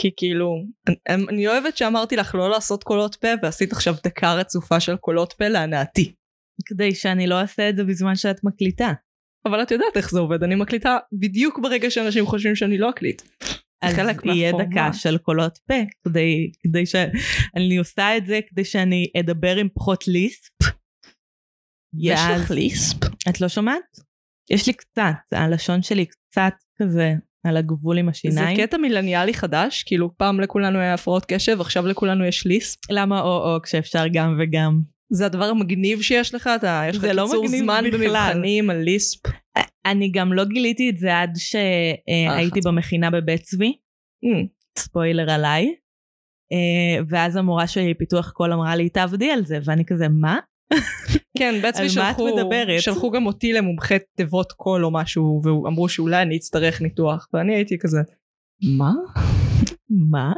כי כאילו, אני, אני אוהבת שאמרתי לך לא לעשות קולות פה ועשית עכשיו דקה רצופה של קולות פה להנאתי. כדי שאני לא אעשה את זה בזמן שאת מקליטה. אבל את יודעת איך זה עובד, אני מקליטה בדיוק ברגע שאנשים חושבים שאני לא אקליט. אז יהיה מהפורמט. דקה של קולות פה, כדי, כדי שאני עושה את זה כדי שאני אדבר עם פחות ליספ. יש לך ליספ? את לא שומעת? יש לי קצת, הלשון שלי קצת כזה על הגבול עם זה השיניים. קטע מילניאלי חדש, כאילו פעם לכולנו היה הפרעות קשב, עכשיו לכולנו יש lisp. למה או-או כשאפשר גם וגם? זה הדבר המגניב שיש לך, אתה, יש לך זה לא קיצור מגניב זמן. במבחנים על lisp. אני גם לא גיליתי את זה עד שהייתי חצוף. במכינה בבית צבי, אממ, ספוילר עליי. אה, ואז המורה שלי פיתוח קול אמרה לי תעבדי על זה ואני כזה מה? כן, בעצמי מה את שלחו? שלחו גם אותי למומחה תיבות קול או משהו, ואמרו שאולי אני אצטרך ניתוח, ואני הייתי כזה, מה? מה?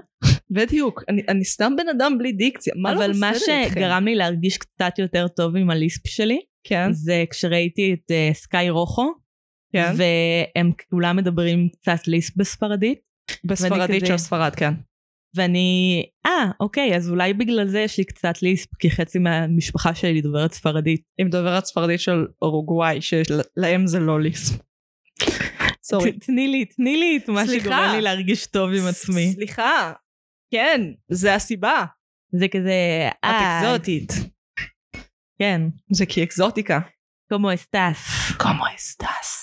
בדיוק, אני, אני סתם בן אדם בלי דיקציה, מה לא אבל מה בסדר איתכם? שגרם לי להרגיש קצת יותר טוב עם הליספ שלי כן, זה כשראיתי את אה, סקאי רוחו כן, והם כולם מדברים קצת ליספ בספרדית בספרדית כזה- של ספרד, כן. ואני אה אוקיי אז אולי בגלל זה יש לי קצת ליספ כי חצי מהמשפחה שלי דוברת ספרדית. עם דוברת ספרדית של אורוגוואי, שלהם זה לא ליספ. סורי. תני לי תני לי את מה. שגורם לי להרגיש טוב עם עצמי. סליחה, כן, זה הסיבה. זה כזה את אה אקזוטית. כן זה כי אקזוטיקה. כמו אסטס כמו אסטס.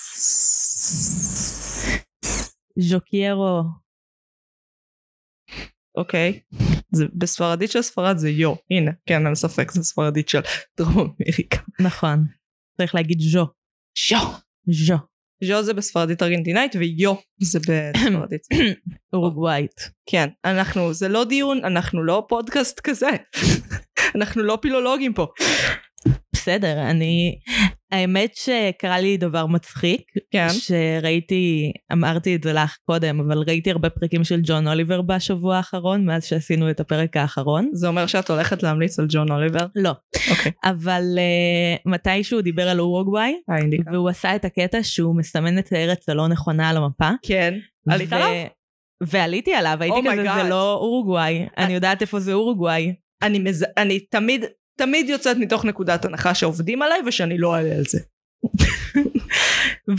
ז'וקיירו אוקיי. זה בספרדית של ספרד זה יו. הנה, כן, אין ספק, זה ספרדית של דרום אמריקה. נכון צריך להגיד ז'ו ז'ו. ז'ו ז'ו זה בספרדית ארגנטינאית ויו זה בספרדית. אורוגוואית. כן, אנחנו, זה לא דיון, אנחנו לא פודקאסט כזה. אנחנו לא פילולוגים פה. בסדר, אני... האמת שקרה לי דבר מצחיק, כן. שראיתי, אמרתי את זה לך קודם, אבל ראיתי הרבה פרקים של ג'ון אוליבר בשבוע האחרון, מאז שעשינו את הפרק האחרון. זה אומר שאת הולכת להמליץ על ג'ון אוליבר? לא. אוקיי. אבל uh, מתישהו דיבר על אורוגוואי. והוא עשה את הקטע שהוא מסמן את הארץ הלא נכונה על המפה. כן. עלית ו- עליו? ועליתי עליו, הייתי Oh כזה, God. זה לא אורוגוואי, אני יודעת איפה זה אורוגוואי. אני, מז... אני תמיד, תמיד יוצאת מתוך נקודת הנחה שעובדים עליי ושאני לא אעלה על זה.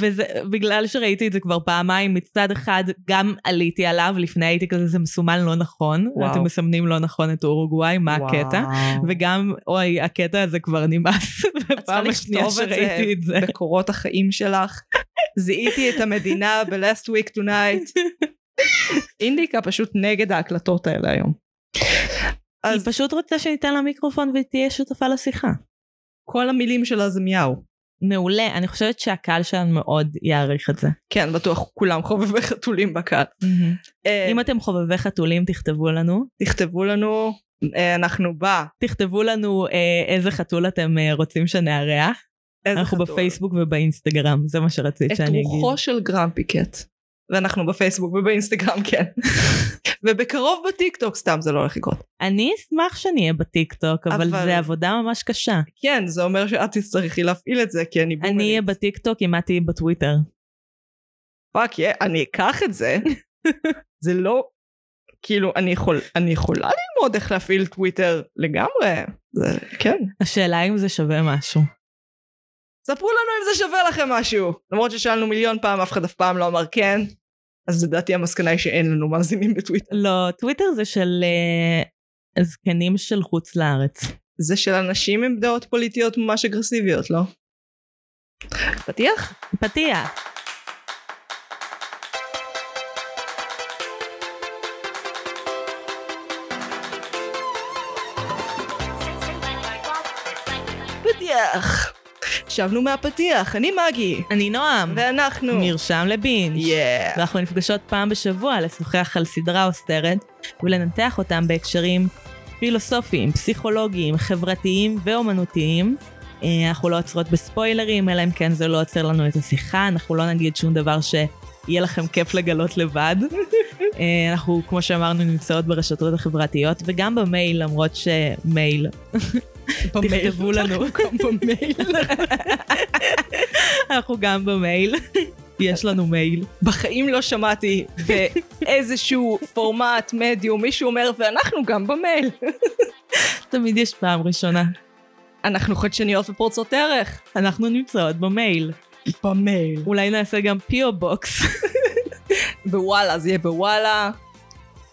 וזה בגלל שראיתי את זה כבר פעמיים מצד אחד גם עליתי עליו לפני הייתי כזה זה מסומן לא נכון וואו. אתם מסמנים לא נכון את אורוגוואי מה הקטע וגם אוי הקטע הזה כבר נמאס בפעם השנייה שראיתי את זה בקורות החיים שלך. זיהיתי את המדינה ב-last week tonight. אינדיקה פשוט נגד ההקלטות האלה היום. היא אז פשוט רוצה שניתן לה מיקרופון ותהיה שותפה לשיחה כל המילים שלה זה מיהו. מעולה אני חושבת שהקהל שלנו מאוד יעריך את זה כן, בטוח כולם חובבי חתולים בקהל. אה, אם אתם חובבי חתולים תכתבו לנו תכתבו לנו, אה, אנחנו בה. תכתבו לנו אה, איזה חתול אתם רוצים שנארח איזה אנחנו חתול? בפייסבוק ובאינסטגרם זה מה שרצית את שאני אגיד. רוחו של גרמפי קט. ואנחנו בפייסבוק ובאינסטגרם כן. ובקרוב בטיק טוק סתם זה לא הולך לקרות. אני אשמח שאני אהיה בטיק טוק, אבל, אבל- זה עבודה ממש קשה. כן זה אומר שאת תצטרכי להפעיל את זה כי אני בומרית. אני אהיה בטיק טוק אם את תהיי בטוויטר. fuck yeah, אני אקח את זה. זה לא כאילו אני יכול אני יכולה ללמוד איך להפעיל טוויטר לגמרי. זה כן. השאלה אם זה שווה משהו. ספרו לנו אם זה שווה לכם משהו. למרות ששאלנו מיליון פעם אף אחד אף פעם לא אמר כן. אז לדעתי המסקנה היא שאין לנו מאזינים בטוויטר. לא, טוויטר זה של אה, זקנים של חוץ לארץ. זה של אנשים עם דעות פוליטיות ממש אגרסיביות, לא? פתיח? פתיח. פתיח! שבנו מהפתיח, אני מגי. אני נועם. ואנחנו. מרשם לבינג'. יאה. ואנחנו נפגשות פעם בשבוע לשוחח על סדרה או סרט ולנתח אותם בהקשרים פילוסופיים, פסיכולוגיים, חברתיים ואומנותיים. אה, אנחנו לא עוצרות בספוילרים, אלא אם כן זה לא עוצר לנו את השיחה, אנחנו לא נגיד שום דבר שיהיה לכם כיף לגלות לבד. אה, אנחנו, כמו שאמרנו, נמצאות ברשתות החברתיות וגם במייל, למרות שמייל. תכתבו לנו. במייל. אנחנו גם במייל. יש לנו מייל. בחיים לא שמעתי באיזשהו פורמט, מדיום, מישהו אומר, ואנחנו גם במייל. תמיד יש פעם ראשונה. אנחנו חדשניות ופורצות דרך. אנחנו נמצאות במייל. במייל. אולי נעשה גם P.O. box. בוואלה, זה יהיה בוואלה,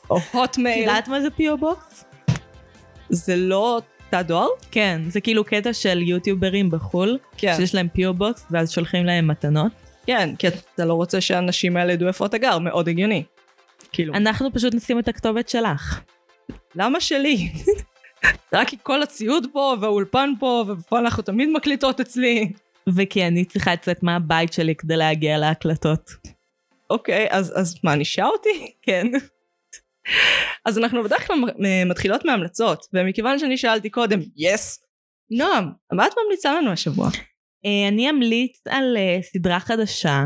או הוטמייל. יודעת מה זה P.O. box? זה לא תא דואר? כן, זה כאילו קטע של יוטיוברים בחו"ל, כן. שיש להם P.O. box, ואז שולחים להם מתנות. כן, כי אתה לא רוצה שהאנשים האלה ידעו איפה אתה גר, מאוד הגיוני. כאילו, אנחנו פשוט נשים את הכתובת שלך. למה שלי? רק כי כל הציוד פה, והאולפן פה, ופה אנחנו תמיד מקליטות אצלי. וכי אני צריכה לצאת מהבית שלי כדי להגיע להקלטות. אוקיי, אז, אז מענישה אותי? כן. אז אנחנו בדרך כלל מ- מתחילות מהמלצות, ומכיוון שאני שאלתי קודם, יס, נועם, מה את ממליצה לנו השבוע? אה, אני אמליץ על אה, סדרה חדשה,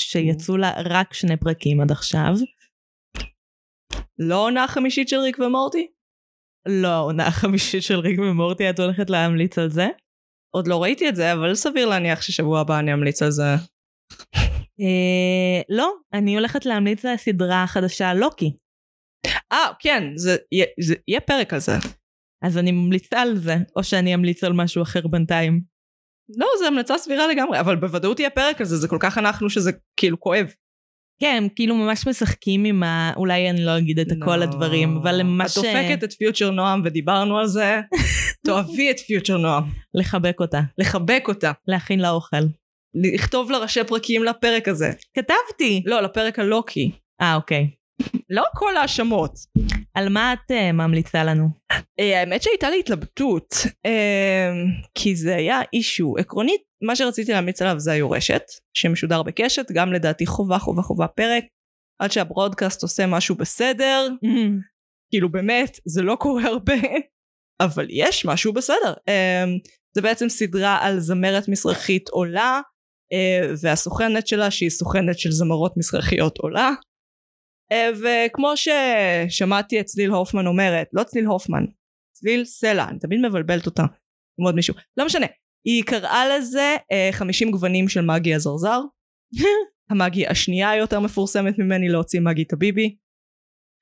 שיצאו לה רק שני פרקים עד עכשיו. לא עונה חמישית של ריק ומורטי? לא העונה החמישית של ריק ומורטי, את הולכת להמליץ על זה? עוד לא ראיתי את זה, אבל סביר להניח ששבוע הבא אני אמליץ על זה. אה, לא, אני הולכת להמליץ על הסדרה החדשה לוקי. אה, כן, זה, יהיה- זה יהיה פרק על זה. אז אני ממליצה על זה, או שאני אמליץ על משהו אחר בינתיים. לא, זו המלצה סבירה לגמרי, אבל בוודאות יהיה פרק על זה, זה כל כך אנחנו שזה כאילו כואב. כן, הם כאילו ממש משחקים עם ה... אולי אני לא אגיד את כל לא. הדברים, אבל הם ממש... את דופקת את פיוטר נועם ודיברנו על זה. תאהבי את פיוטר נועם. לחבק אותה, לחבק אותה. להכין לה אוכל. לכתוב לה ראשי פרקים לפרק הזה. כתבתי! לא, לפרק הלוקי. אה, אוקיי. לא כל ההאשמות. על מה את uh, ממליצה לנו? אה, האמת שהייתה לי התלבטות, אה, כי זה היה אישו. עקרונית, מה שרציתי להמליץ עליו זה היורשת, שמשודר בקשת, גם לדעתי חובה חובה חובה פרק, עד שהברודקאסט עושה משהו בסדר, כאילו באמת, זה לא קורה הרבה, אבל יש משהו בסדר. אה, זה בעצם סדרה על זמרת מסרחית עולה, אה, והסוכנת שלה שהיא סוכנת של זמרות מסרחיות עולה. אה, וכמו ששמעתי את צליל הופמן אומרת, לא צליל הופמן, צליל סלע, אני תמיד מבלבלת אותה עם עוד מישהו, לא משנה, היא קראה לזה אה, 50 גוונים של מגי הזרזר, המגי השנייה היותר מפורסמת ממני להוציא מגי טביבי,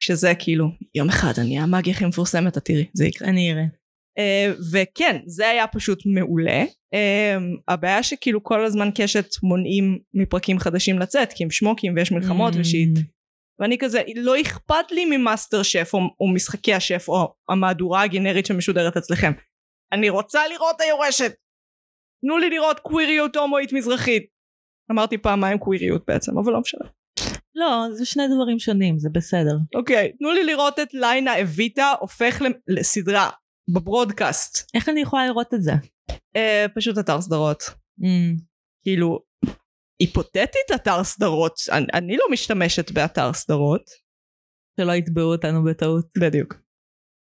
שזה כאילו, יום אחד אני המגי הכי מפורסמת, את תראי, זה יקרה. אני אראה. Uh, וכן, זה היה פשוט מעולה. Uh, הבעיה שכאילו כל הזמן קשת מונעים מפרקים חדשים לצאת, כי הם שמוקים ויש מלחמות Mm. ושיט. ואני כזה, לא אכפת לי ממאסטר שף או, או משחקי השף או המהדורה הגנרית שמשודרת אצלכם. אני רוצה לראות היורשת! תנו לי לראות קוויריות הומואית מזרחית. אמרתי פעמיים קוויריות בעצם, אבל לא משנה. לא, זה שני דברים שונים, זה בסדר. אוקיי, תנו לי לראות את ליינה אביטה הופך לסדרה בברודקאסט. איך אני יכולה לראות את זה? אה, פשוט אתר סדרות. Mm. כאילו, היפותטית אתר סדרות, אני, אני לא משתמשת באתר סדרות. שלא יתבעו אותנו בטעות. בדיוק.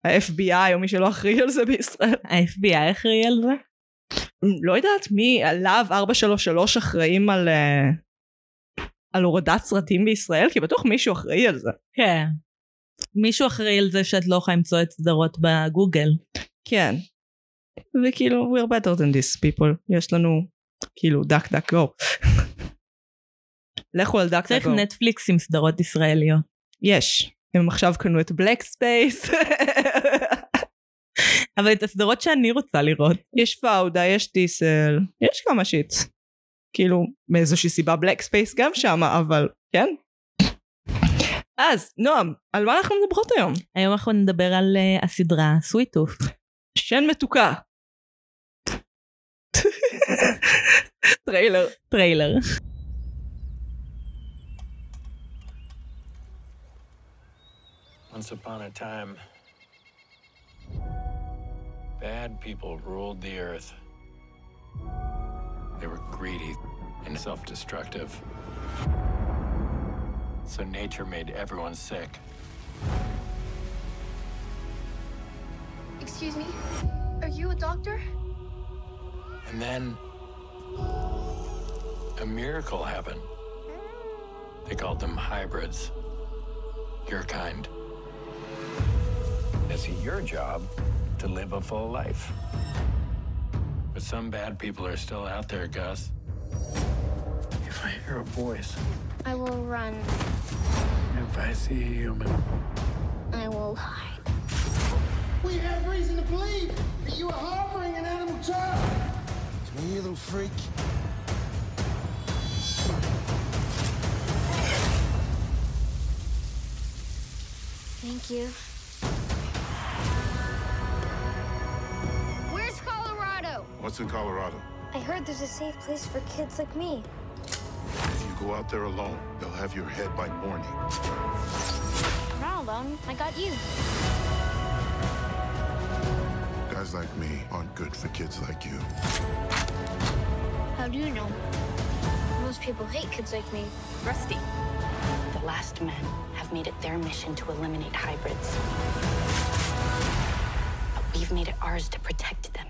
ה-FBI או מי שלא אחראי על זה בישראל. ה-FBI אחראי על זה? לא יודעת מי, להב 433 אחראים על, אה, על הורדת סרטים בישראל, כי בטוח מישהו אחראי על זה. כן. מישהו אחראי על זה שאת לא יכולה למצוא את סדרות בגוגל. כן. וכאילו, we're better than this people. יש לנו, כאילו, דק דק גו. לכו על דק צריך. נטפליקס עם סדרות ישראליות. יש. הם עכשיו קנו את בלק ספייס. אבל את הסדרות שאני רוצה לראות. יש פאודה, יש טיסל, יש כמה שיט. כאילו, מאיזושהי סיבה בלק ספייס גם שם, אבל כן. אז, נועם, על מה אנחנו מדברות היום? היום אנחנו נדבר על uh, הסדרה סוויטוף. שן מתוקה. טריילר. טריילר. Once upon a time, bad people ruled the earth. They were greedy and self destructive. So nature made everyone sick. Excuse me? Are you a doctor? And then a miracle happened. They called them hybrids. Your kind. Is it your job to live a full life? But some bad people are still out there, Gus. If I hear a voice, I will run. If I see a human, I will hide. We have reason to believe that you are harboring an animal child. Come here, you little freak. Thank you. What's in Colorado? I heard there's a safe place for kids like me. If you go out there alone, they'll have your head by morning. I'm not alone. I got you. Guys like me aren't good for kids like you. How do you know? Most people hate kids like me. Rusty. The last men have made it their mission to eliminate hybrids. But we've made it ours to protect them.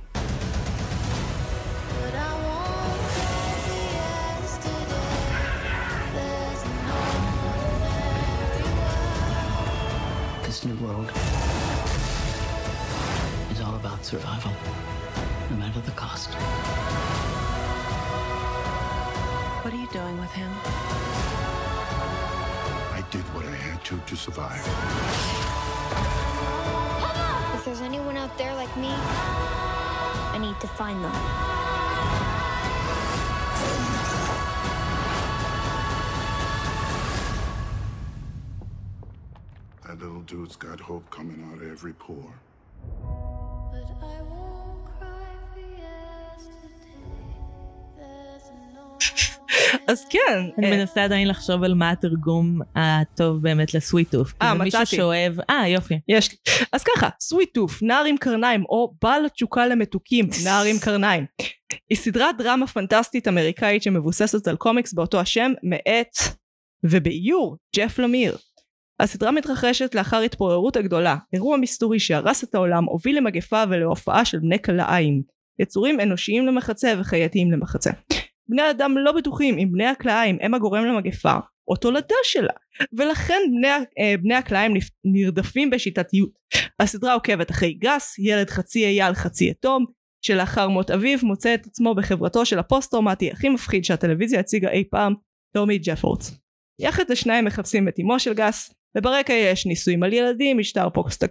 This new world is all about survival, no matter the cost. What are you doing with him? I did what I had to to survive. If there's anyone out there like me, I need to find them. Dude's got hope coming out of every pore. אז כן, אני אה, מנסה עדיין לחשוב על מה התרגום הטוב באמת לסוויט טוף. אה, זה מישהו מצאתי. שאוהב, אה יופי. יש לי. אז ככה, סוויטוף, נער עם קרניים, או בעל התשוקה למתוקים, נער עם קרניים. היא סדרת דרמה פנטסטית אמריקאית שמבוססת על קומיקס באותו השם, מאת ובאיור ג'ף למיר. הסדרה מתרחשת לאחר התפוררות הגדולה, אירוע מסתורי שהרס את העולם, הוביל למגפה ולהופעה של בני כלאיים, יצורים אנושיים למחצה וחייתיים למחצה. בני אדם לא בטוחים אם בני הכלאיים הם הגורם למגפה, או תולדה שלה, ולכן בני, אה, בני הכלאיים נרדפים בשיטתיות. הסדרה עוקבת אחרי גס, ילד חצי אייל חצי יתום, שלאחר מות אביו מוצא את עצמו בחברתו של הפוסט טראומטי הכי מפחיד שהטלוויזיה הציגה אי פעם, טומי ג'פורדס. יחד השניים מחפשים את אמו של גס, וברקע יש ניסויים על ילדים, משטר פוסט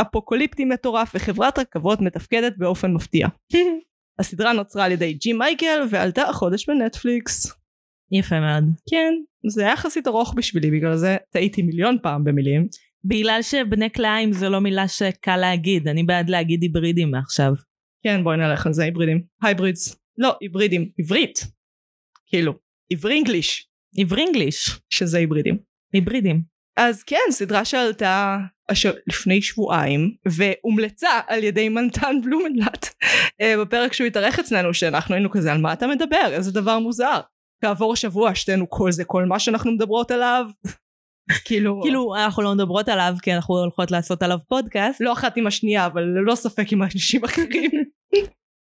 אפוקוליפטי מטורף וחברת רכבות מתפקדת באופן מפתיע. הסדרה נוצרה על ידי ג'ים מיקל ועלתה החודש בנטפליקס. יפה מאוד. כן, זה היה יחסית ארוך בשבילי, בגלל זה טעיתי מיליון פעם במילים. בגלל שבני כלאיים זה לא מילה שקל להגיד, אני בעד להגיד היברידים מעכשיו. כן, בואי נלך על זה, היברידים. hybrids. לא, היברידים. עברית. כאילו, עברי אנגליש, עברינגליש, שזה היברידים. היברידים. אז כן, סדרה שעלתה הש... לפני שבועיים, והומלצה על ידי מנתן בלומנלט אה, בפרק שהוא התארח אצלנו, שאנחנו היינו כזה, על מה אתה מדבר? איזה דבר מוזר. כעבור שבוע שתינו כל זה כל מה שאנחנו מדברות עליו. כאילו, כאילו אנחנו לא מדברות עליו כי אנחנו הולכות לעשות עליו פודקאסט. לא אחת עם השנייה, אבל ללא ספק עם אנשים אחרים.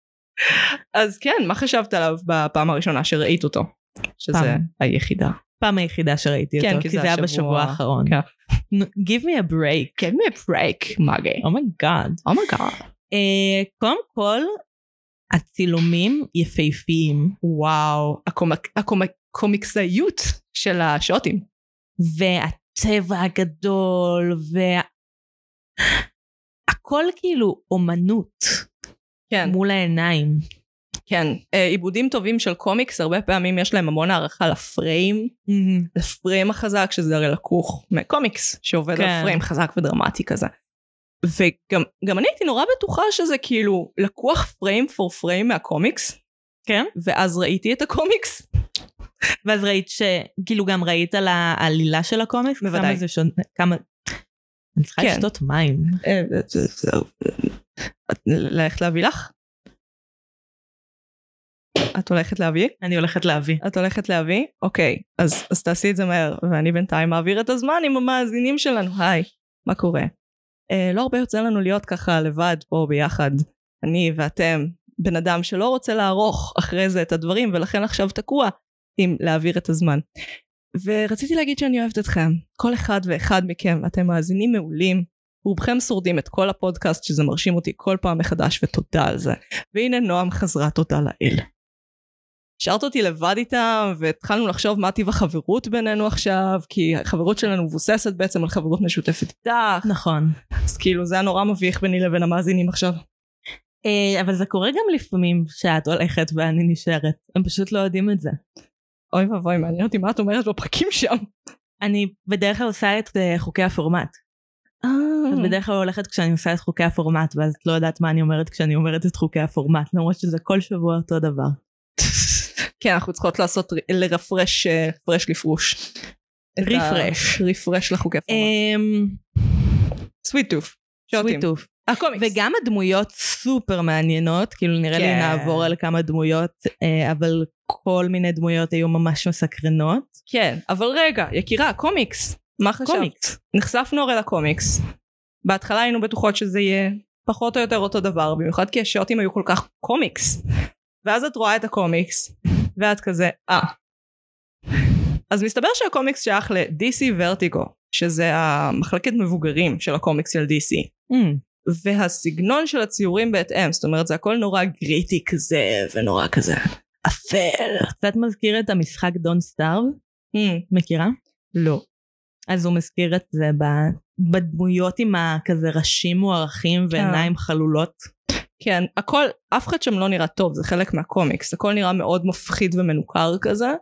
אז כן, מה חשבת עליו בפעם הראשונה שראית אותו? שזה פעם. היחידה. פעם היחידה שראיתי כן, אותו, כי זה זה היה בשבוע האחרון. כן. give me a break. Give me a break, מגי. אומייגאד. אומייגאד. קודם כל, הצילומים יפהפיים, וואו, הקומיקסאיות של השוטים. והצבע הגדול, וה... הכל כאילו אומנות כן, מול העיניים. כן. אה, עיבודים טובים של קומיקס, הרבה פעמים יש להם המון הערכה לפריים, לפריים החזק, שזה הרי לקוח מקומיקס, שעובד כן. על פריים חזק ודרמטי כזה. וגם גם אני הייתי נורא בטוחה שזה כאילו לקוח פריים פור פריים מהקומיקס, כן? ואז ראיתי את הקומיקס. ואז ראית ש... כאילו גם ראית על העלילה של הקומיקס? בוודאי. כמה זה שונה? כמה... אני צריכה כן. לשתות מים. אה, ללכת להביא לך? את הולכת להביא? אני הולכת להביא. את הולכת להביא? אוקיי, אז, אז תעשי את זה מהר, ואני בינתיים מעביר את הזמן עם המאזינים שלנו. היי, מה קורה? אה, לא הרבה יוצא לנו להיות ככה לבד פה ביחד, אני ואתם, בן אדם שלא רוצה לערוך אחרי זה את הדברים, ולכן עכשיו תקוע עם להעביר את הזמן. ורציתי להגיד שאני אוהבת אתכם, כל אחד ואחד מכם, אתם מאזינים מעולים, רובכם שורדים את כל הפודקאסט שזה מרשים אותי כל פעם מחדש ותודה על זה. והנה נועם חזרה תודה לאל. השארת אותי לבד איתם, והתחלנו לחשוב מה טיב החברות בינינו עכשיו, כי החברות שלנו מבוססת בעצם על חברות משותפת איתך. נכון. אז כאילו זה היה נורא מביך ביני לבין המאזינים עכשיו. אה, אבל זה קורה גם לפעמים שאת הולכת ואני נשארת. הם פשוט לא יודעים את זה. אוי ואבוי, מעניין אותי מה את אומרת בפרקים שם. אני בדרך כלל עושה את אה, חוקי הפורמט. את בדרך כלל הולכת כשאני עושה את חוקי הפורמט, ואז את לא יודעת מה אני אומרת כשאני אומרת את חוקי הפורמט, למרות שזה כל שבוע אותו דבר. כן, אנחנו צריכות לעשות, לרפרש, refresh לפרוש. Refresh. Refresh לחוקי הפורמט. אמ, Sweet Tooth. Sweet Tooth. הקומיקס. וגם הדמויות סופר מעניינות, כאילו נראה לי כן. נעבור על כמה דמויות, אה, אבל כל מיני דמויות היו ממש מסקרנות. כן, אבל רגע, יקירה, קומיקס. מה חשבת? קומיקס. נחשפנו הרי לקומיקס. בהתחלה היינו בטוחות שזה יהיה פחות או יותר אותו דבר, במיוחד כי השוטים היו כל כך קומיקס. ואז את רואה את הקומיקס, ואת כזה, אה. אז מסתבר שהקומיקס שייך ל-DC ורטיגו, שזה המחלקת מבוגרים של הקומיקס של DC. אמ, והסגנון של הציורים בהתאם, זאת אומרת זה הכל נורא gritty כזה, ונורא כזה אפל. קצת מזכיר את המשחק Don't Starve, Hmm, מכירה? לא. אז הוא מזכיר את זה ב- בדמויות עם הכזה ראשים מוערכים ועיניים חלולות. כן, הכל, אף אחד שם לא נראה טוב, זה חלק מהקומיקס, הכל נראה מאוד מפחיד ומנוכר כזה,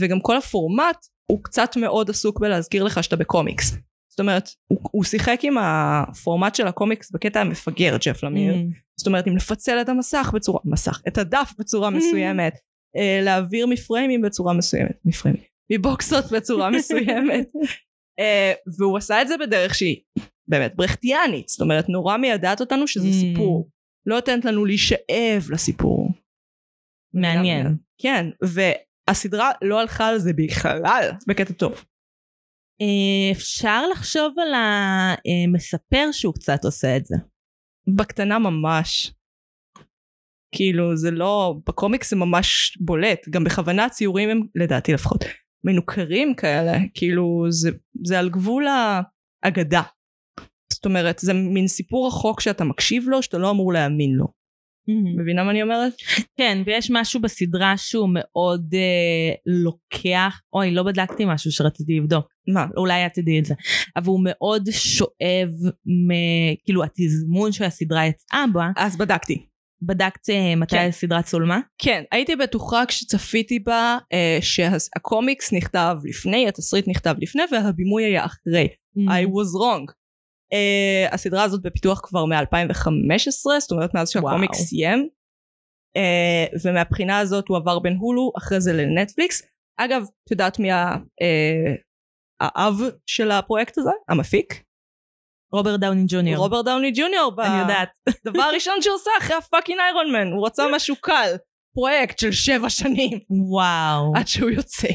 וגם כל הפורמט הוא קצת מאוד עסוק בלהזכיר לך שאתה בקומיקס. זאת אומרת, הוא, הוא שיחק עם הפורמט של הקומיקס בקטע המפגר, ג'ף למיר. אמ, זאת אומרת, אם לפצל את המסך בצורה, מסך, את הדף בצורה מסוימת, אה, להעביר מפריימים בצורה מסוימת, מפריימים, מבוקסות בצורה מסוימת, אה, והוא עשה את זה בדרך שהיא באמת ברכטיאנית, זאת אומרת, נורא מיידעת אותנו שזה Mm. סיפור, לא נותנת לנו להישאב לסיפור. מעניין. כן, והסדרה לא הלכה על זה בכלל, בקטע טוב. אה, אפשר לחשוב על המספר שהוא קצת עושה את זה. בקטנה ממש. כאילו זה לא, בקומיקס זה ממש בולט, גם בכוונה הציורים הם לדעתי לפחות מנוכרים כאלה, כאילו זה, זה על גבול האגדה. זאת אומרת זה מין סיפור רחוק שאתה מקשיב לו שאתה לא אמור להאמין לו. מבינה מה אני אומרת? כן, ויש משהו בסדרה שהוא מאוד אה, לוקח, אוי, לא בדקתי משהו שרציתי לבדוק, מה? אולי את תדעי את זה, אבל הוא מאוד שואב, מ, כאילו התזמון שהסדרה יצאה בה, אז בדקתי. בדקת אה, מתי כן. הסדרה צולמה? כן, הייתי בטוחה כשצפיתי בה אה, שהקומיקס נכתב לפני, התסריט נכתב לפני והבימוי היה אחרי. I was wrong. Uh, הסדרה הזאת בפיתוח כבר מ-2015, זאת אומרת מאז שהקומיק וואו. סיים. Uh, ומהבחינה הזאת הוא עבר בין הולו, אחרי זה לנטפליקס. אגב, את יודעת מי ה- uh, האב של הפרויקט הזה? המפיק? רוברט דאוני ג'וניור. רוברט דאוני ג'וניור. אני יודעת. דבר ראשון שהוא עושה אחרי ה fucking Iron Man, הוא רצה משהו קל. פרויקט של שבע שנים. וואו. עד שהוא יוצא.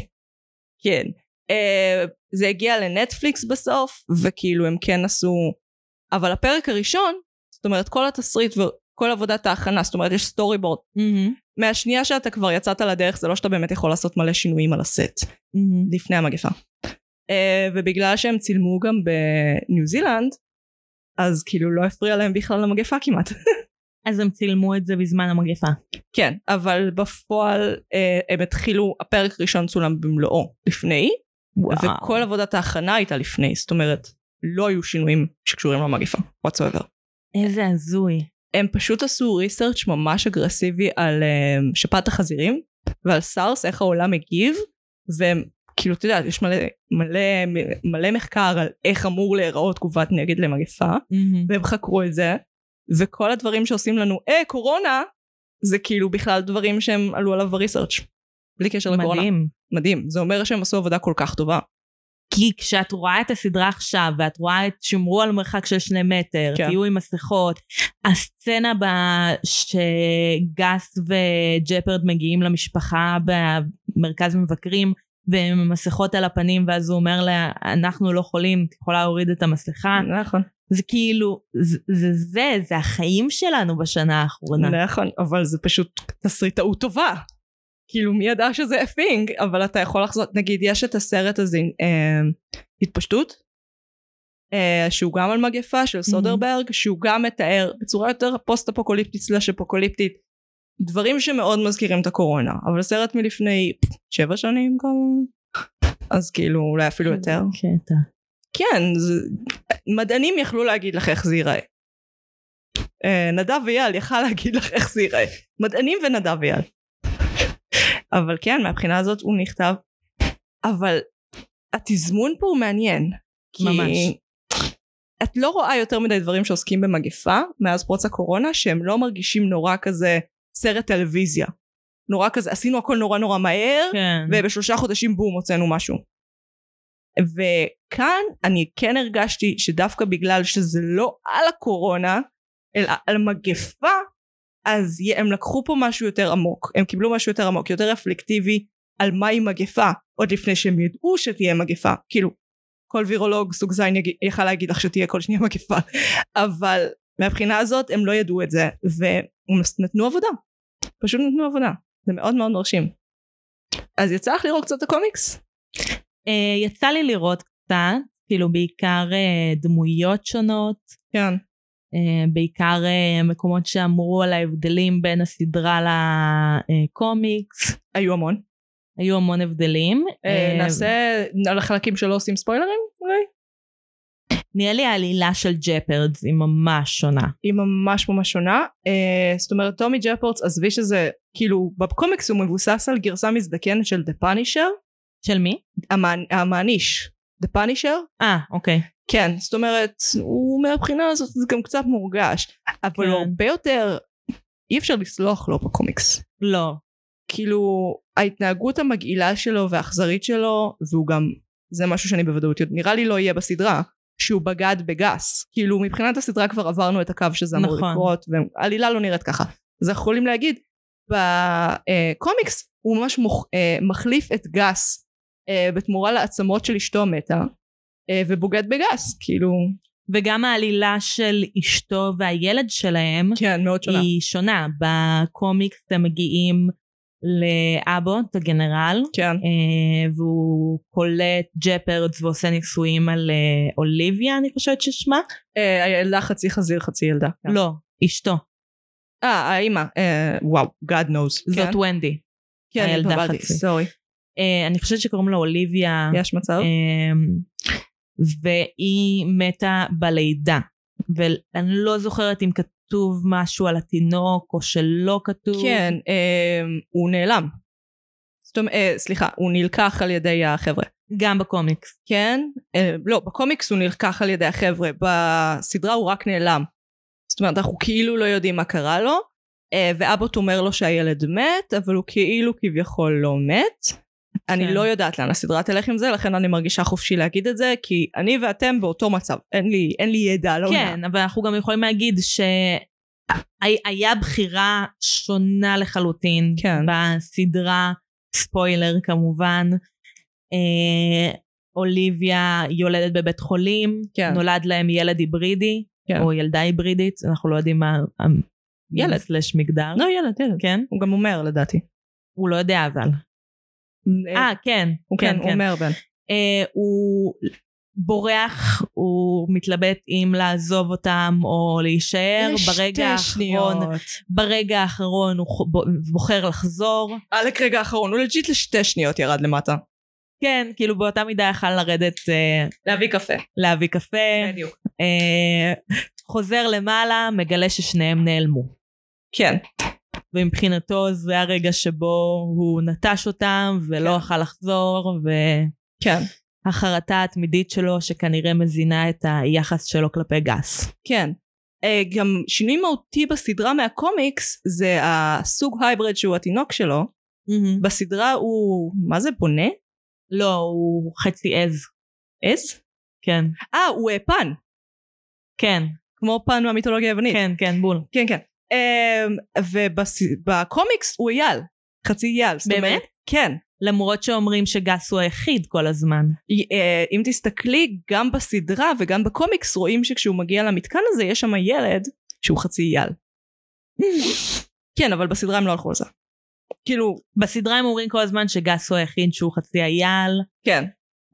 כן. Uh, זה הגיע לנטפליקס בסוף, וכאילו הם כן עשו... אבל הפרק הראשון, זאת אומרת כל התסריט וכל עבודת ההכנה, זאת אומרת יש storyboard. מהמם, מהשנייה שאתה כבר יצאת לדרך, זה לא שאתה באמת יכול לעשות מלא שינויים על הסט, מהמם. לפני המגפה. Uh, ובגלל שהם צילמו גם בניו זילנד, אז כאילו לא הפריע להם בכלל למגפה כמעט. אז הם צילמו את זה בזמן המגפה. כן, אבל בפועל uh, הם התחילו, הפרק הראשון צולם במלואו לפני, וואו. וכל עבודת ההכנה הייתה לפני, זאת אומרת, לא היו שינויים שקשורים למגפה, whatsoever. איזה הזוי. הם פשוט עשו ריסרצ' ממש אגרסיבי על um, שפעת החזירים, ועל סארס, איך העולם מגיב, והם, כאילו, אתה יודע, יש מלא, מלא, מלא מחקר על איך אמור להיראות תגובת נגד למגפה, מהמם. והם חקרו את זה, וכל הדברים שעושים לנו, אה, קורונה, זה כאילו בכלל דברים שהם עלו עליו בריסרצ'. בלי קשר לקורונה. מדהים. מדהים. זה אומר שהם עשו עבודה כל כך טובה. כי כשאת רואה את הסדרה עכשיו, ואת רואה את שמרו על מרחק של שני מטר, כן. תהיו עם מסכות, הסצנה בה שגס וג'פרד מגיעים למשפחה במרכז מבקרים, והם עם מסכות על הפנים, ואז הוא אומר לה, אנחנו לא חולים, את יכולה להוריד את המסכה. נכון. זה כאילו, זה זה, זה, זה החיים שלנו בשנה האחרונה. נכון, אבל זה פשוט תסריטאות טובה. כאילו מי ידע שזה אפינג, אבל אתה יכול לחזור, נגיד יש את הסרט הזה, אה, התפשטות, אה, שהוא גם על מגפה של סודרברג, שהוא גם מתאר בצורה יותר פוסט אפוקוליפטית סלאש אפוקוליפטית, דברים שמאוד מזכירים את הקורונה, אבל סרט מלפני שבע שנים כמה, אז כאילו אולי אפילו יותר. קטע. כן, זה, מדענים יכלו להגיד לך איך זה ייראה. אה, נדב אייל יכל להגיד לך איך זה ייראה. מדענים ונדב אייל. אבל כן, מהבחינה הזאת הוא נכתב. אבל התזמון פה הוא מעניין. כי ממש. את לא רואה יותר מדי דברים שעוסקים במגפה מאז פרוץ הקורונה שהם לא מרגישים נורא כזה סרט טלוויזיה. נורא כזה עשינו הכל נורא נורא מהר כן. ובשלושה חודשים בום הוצאנו משהו. וכאן אני כן הרגשתי שדווקא בגלל שזה לא על הקורונה אלא על מגפה אז הם לקחו פה משהו יותר עמוק הם קיבלו משהו יותר עמוק יותר רפלקטיבי על מהי מגפה עוד לפני שהם ידעו שתהיה מגפה. כאילו כל וירולוג סוג יגיד- יכל להגיד לך שתהיה כל שנייה מגפה. אבל מהבחינה הזאת הם לא ידעו את זה ונתנו עבודה. פשוט נתנו עבודה. זה מאוד מאוד מרשים. אז יצא לך לראות קצת הקומיקס? אה, יצא לי לראות קצת, כאילו בעיקר אה, דמויות שונות, כן בעיקר אה, מקומות שאמרו על ההבדלים בין הסדרה לקומיקס, היו המון היו המון הבדלים. אה, אה, נעשה על החלקים שלא עושים ספוילרים אולי? נראה לי העלילה של ג'פרדס היא ממש שונה. היא ממש ממש שונה אה, זאת אומרת טומי ג'פרד עזבי שזה כאילו בקומיקס הוא מבוסס על גרסה מזדקנת של The Punisher של מי? המעניש The Punisher אה, אוקיי. כן זאת אומרת הוא מהבחינה הזאת זה גם קצת מורגש אבל כן. הוא הרבה יותר אי אפשר לסלוח לו בקומיקס לא. כאילו ההתנהגות המגעילה שלו והאכזרית שלו והוא גם זה משהו שאני בוודאות נראה לי לא יהיה בסדרה שהוא בגד בגס כאילו מבחינת הסדרה כבר עברנו את הקו שזה אמור נכון. לקרות והעלילה לא נראית ככה אז אנחנו יכולים להגיד בקומיקס הוא ממש מוח, אה, מחליף את גס אה, בתמורה לעצמות של אשתו המתה אה, ובוגד בגס כאילו וגם העלילה של אשתו והילד שלהם כן מאוד שונה היא שונה. בקומיקס הם מגיעים לאבוט הגנרל כן אה, והוא קולט ג'פרדס ועושה ניסויים על אה, אוליביה אני חושבת ששמה. אה, הילדה חצי חזיר חצי ילדה כן. לא, אשתו. אה האימא אה, וואו God knows זאת כן? ונדי. כן, הילדה חצי. sorry. אה, אני חושבת שקוראים לה אוליביה. יש מצב? אמ, והיא מתה בלידה ואני לא זוכרת אם כתוב משהו על התינוק או שלא כתוב. כן, אה, הוא נעלם. זאת אומרת, אה, סליחה, הוא נלקח על ידי החבר'ה. גם בקומיקס. כן? אה, לא, בקומיקס הוא נלקח על ידי החבר'ה, בסדרה הוא רק נעלם. זאת אומרת, אנחנו כאילו לא יודעים מה קרה לו, אה, ואבוט אומר לו שהילד מת, אבל הוא כאילו כביכול לא מת. אני כן. לא יודעת לאן הסדרה תלך עם זה, לכן אני מרגישה חופשי להגיד את זה, כי אני ואתם באותו מצב. אין לי, אין לי ידע על העונה. כן, אבל אנחנו גם יכולים להגיד שהיה בחירה שונה לחלוטין כן. בסדרה, ספוילר כמובן. אה, אוליביה יולדת בבית חולים, כן. נולד להם ילד היברידי, כן. או ילדה היברידית, אנחנו לא יודעים מה... ילד. סלש מגדר. לא, ילד, ילד. כן? הוא גם אומר לדעתי. הוא לא יודע אבל. אה, כן. הוא כן, הוא אומר בן. אה, הוא בורח, הוא מתלבט אם לעזוב אותם או להישאר. ברגע האחרון, ברגע האחרון הוא בוחר לחזור. עלק רגע האחרון, הוא לג'יט לשתי שניות ירד למטה. כן, כאילו באותה מידה יכל לרדת אה, להביא קפה. להביא קפה. בדיוק. אה, חוזר למעלה, מגלה ששניהם נעלמו. כן. ומבחינתו זה הרגע שבו הוא נטש אותם ולא כן. יכל לחזור, כן. והחרטה התמידית שלו שכנראה מזינה את היחס שלו כלפי גס. כן. אה, גם שינוי מהותי בסדרה מהקומיקס זה הסוג hybrid שהוא התינוק שלו. בסדרה הוא, מה זה בונה? לא, הוא חצי עז. עז? כן. אה, הוא אה, פאן. כן, כמו פן מהמיתולוגיה היוונית. כן, כן, בול. כן, כן. ובקומיקס הוא אייל. חצי אייל. באמת? כן. למרות שאומרים שגס הוא היחיד כל הזמן. אה, אם תסתכלי גם בסדרה וגם בקומיקס רואים שכשהוא מגיע למתקן הזה יש שם ילד שהוא חצי אייל. כן אבל בסדרה הם לא הלכו על זה. כאילו בסדרה הם אומרים כל הזמן שגס הוא היחיד שהוא חצי אייל, כן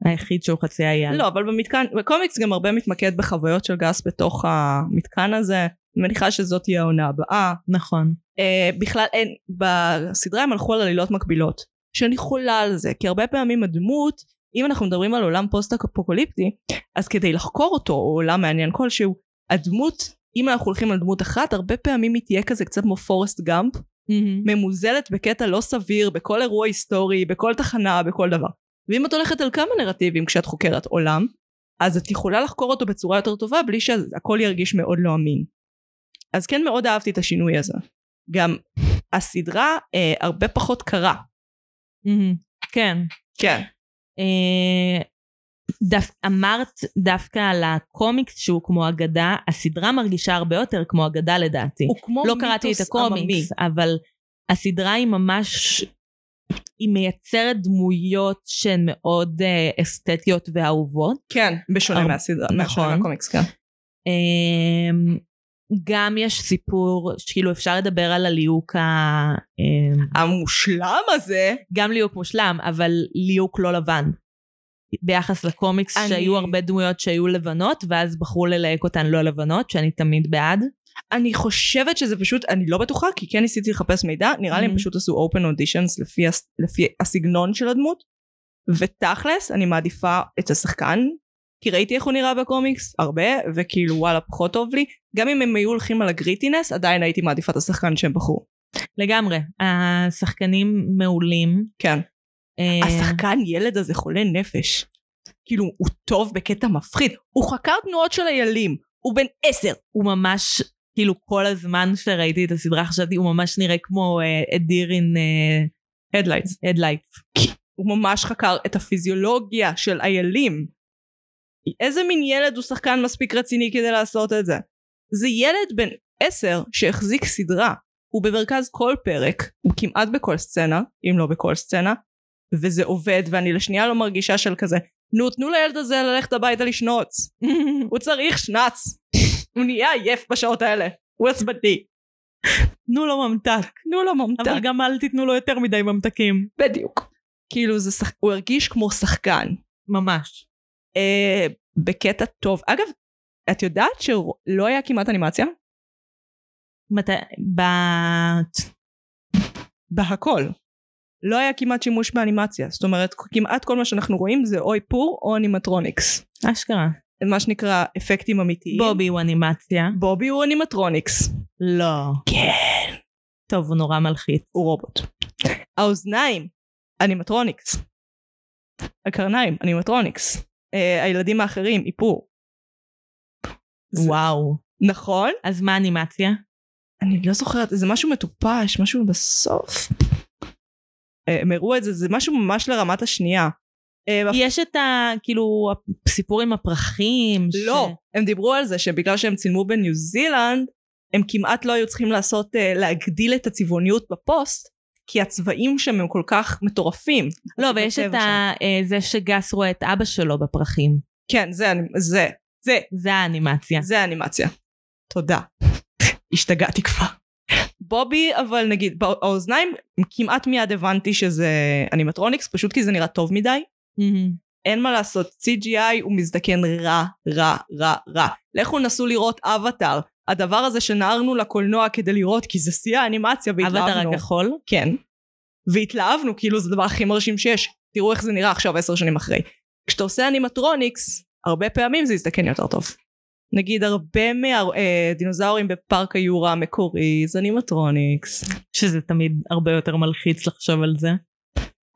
היחיד שהוא חצי אייל. לא אבל במתקן בקומיקס גם הרבה מתמקד בחוויות של גס בתוך המתקן הזה מניחה שזאת תהיה העונה הבאה. נכון. Uh, בכלל אין, בסדרה הם הלכו על עלילות מקבילות, שאני חולה על זה, כי הרבה פעמים הדמות, אם אנחנו מדברים על עולם פוסט אפוקליפטי, אז כדי לחקור אותו, או עולם מעניין כלשהו, הדמות, אם אנחנו הולכים על דמות אחת, הרבה פעמים היא תהיה כזה קצת כמו פורסט גאמפ, ממוזלת בקטע לא סביר, בכל אירוע היסטורי, בכל תחנה, בכל דבר. ואם את הולכת על כמה נרטיבים כשאת חוקרת עולם, אז את יכולה לחקור אותו בצורה יותר טובה בלי שהכל ירגיש מאוד לא אמין. אז כן מאוד אהבתי את השינוי הזה. גם הסדרה אה, הרבה פחות קרה. כן. כן. אה, דף, אמרת דווקא על הקומיקס שהוא כמו אגדה, הסדרה מרגישה הרבה יותר כמו אגדה לדעתי. הוא כמו לא מיתוס קראתי את עממי. הקומיקס, אבל הסדרה היא ממש, היא מייצרת דמויות שהן מאוד אה, אסתטיות ואהובות. כן, בשונה הר- מהסדרה, נכון. מהקומיקס, כן. אמ, גם יש סיפור שכאילו אפשר לדבר על הליהוק ה... אמ, המושלם הזה, גם ליהוק מושלם, אבל ליהוק לא לבן. ביחס לקומיקס אני- שהיו הרבה דמויות שהיו לבנות, ואז בחרו ללהק אותן לא לבנות, שאני תמיד בעד. אני חושבת שזה פשוט, אני לא בטוחה, כי כן ניסיתי לחפש מידע, נראה לי הם Mhm. פשוט עשו open auditions לפי, הס- לפי הסגנון של הדמות, ותכלס אני מעדיפה את השחקן, כי ראיתי איך הוא נראה בקומיקס, הרבה, וכאילו וואלה פחות טוב לי, גם אם הם היו הולכים על הגריטינס, עדיין הייתי מעדיפה את השחקן שהם בחרו. לגמרי. השחקנים מעולים. כן. אה, השחקן ילד הזה חולה נפש. כאילו, הוא טוב בקטע מפחיד. הוא חקר תנועות של איילים. הוא בן עשר. הוא ממש, כאילו כל הזמן שראיתי את הסדרה חשבתי, הוא ממש נראה כמו a deer in headlights. Headlights. הוא ממש חקר את הפיזיולוגיה של איילים. איזה מין ילד הוא שחקן מספיק רציני כדי לעשות את זה? זה ילד בן עשר שהחזיק סדרה. הוא במרכז כל פרק, הוא כמעט בכל סצנה, אם לא בכל סצנה, וזה עובד, ואני לשנייה לא מרגישה של כזה, נו תנו לילד הזה ללכת הביתה לשנוץ. הוא צריך שנץ. הוא נהיה עייף בשעות האלה. הוא עצבני. תנו לו ממתק. תנו לו ממתק. אבל גם אל תיתנו לו יותר מדי ממתקים. בדיוק. כאילו זה שח... הוא הרגיש כמו שחקן. ממש. אה, בקטע טוב. אגב, את יודעת שלא היה כמעט אנימציה? מת... ב... בהכל. לא היה כמעט שימוש באנימציה. זאת אומרת, כמעט כל מה שאנחנו רואים זה או איפור או animatronics. אשכרה. מה שנקרא אפקטים אמיתיים. בובי הוא אנימציה. בובי הוא animatronics. לא. כן. טוב, הוא נורא מלחיץ. הוא רובוט. האוזניים, animatronics. הקרניים, animatronics. אה, הילדים האחרים, איפור. וואו. נכון? אז מה אנימציה? אני לא זוכרת, זה משהו מטופש, משהו בסוף. אה, הם הראו את זה, זה משהו ממש לרמת השנייה. אה, יש את ה... כאילו, הסיפור עם הפרחים. ש- לא, הם דיברו על זה שבגלל שהם צילמו בניו זילנד, הם כמעט לא היו צריכים לעשות, להגדיל את הצבעוניות בפוסט, כי הצבעים שם הם כל כך מטורפים. לא, ויש את. ה... אה, זה שגס רואה את אבא שלו בפרחים. כן, זה, זה, זה, זה האנימציה. זה האנימציה. תודה. השתגעתי כבר. בובי, אבל נגיד, באוזניים כמעט מיד הבנתי שזה אנימטרוניקס, פשוט כי זה נראה טוב מדי. אין מה לעשות, CGI הוא מזדקן רע, רע, רע, רע. לכו נסו לראות אבטאר. הדבר הזה שנערנו לקולנוע כדי לראות, כי זה שיא האנימציה, והתלהבנו. אבטר הכחול? כן. והתלהבנו, כאילו זה הדבר הכי מרשים שיש. תראו איך זה נראה עכשיו עשר שנים אחרי. כשאתה עושה animatronics, הרבה פעמים זה יזדקן יותר טוב. נגיד הרבה מהדינוזאורים בפארק היורה המקורי זה animatronics. שזה תמיד הרבה יותר מלחיץ לחשוב על זה.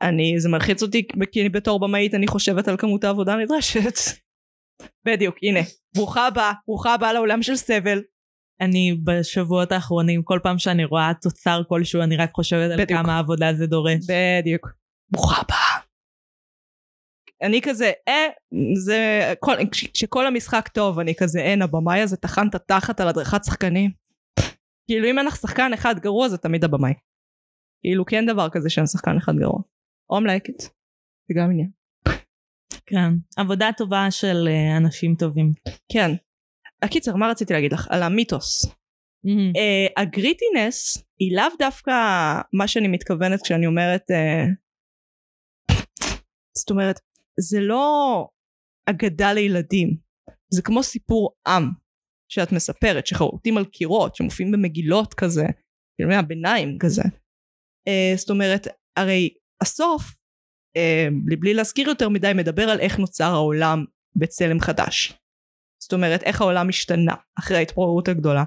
אני, זה מלחיץ אותי כי אני בתור במאית אני חושבת על כמות העבודה הנדרשת. בדיוק, הנה. ברוכה הבאה, ברוכה הבאה לעולם של סבל. אני בשבועות האחרונים, כל פעם שאני רואה תוצר כלשהו, אני רק חושבת על בדיוק. כמה עבודה זה דורש. בדיוק. ברוכה הבאה. אני כזה, אה, זה, כל, כש- כשכל המשחק טוב, אני כזה, אין, הבמאי הזה טחן את התחת על הדרכת שחקנים. כאילו אם אין לך שחקן אחד גרוע זה תמיד הבמאי. כאילו כי אין דבר כזה שאין שחקן אחד גרוע. או מלייקת. זה גם עניין. כן. עבודה טובה של אה, אנשים טובים. כן. הקיצר, מה רציתי להגיד לך? על המיתוס. מהמם. uh, הגריטינס היא לאו דווקא מה שאני מתכוונת כשאני אומרת uh, זאת אומרת זה לא אגדה לילדים זה כמו סיפור עם שאת מספרת, שחרוטים על קירות, שמופיעים במגילות כזה, ימי הביניים כזה. Uh, זאת אומרת, הרי הסוף, uh, בלי להזכיר יותר מדי, מדבר על איך נוצר העולם בצלם חדש. זאת אומרת, איך העולם השתנה אחרי ההתפוררות הגדולה.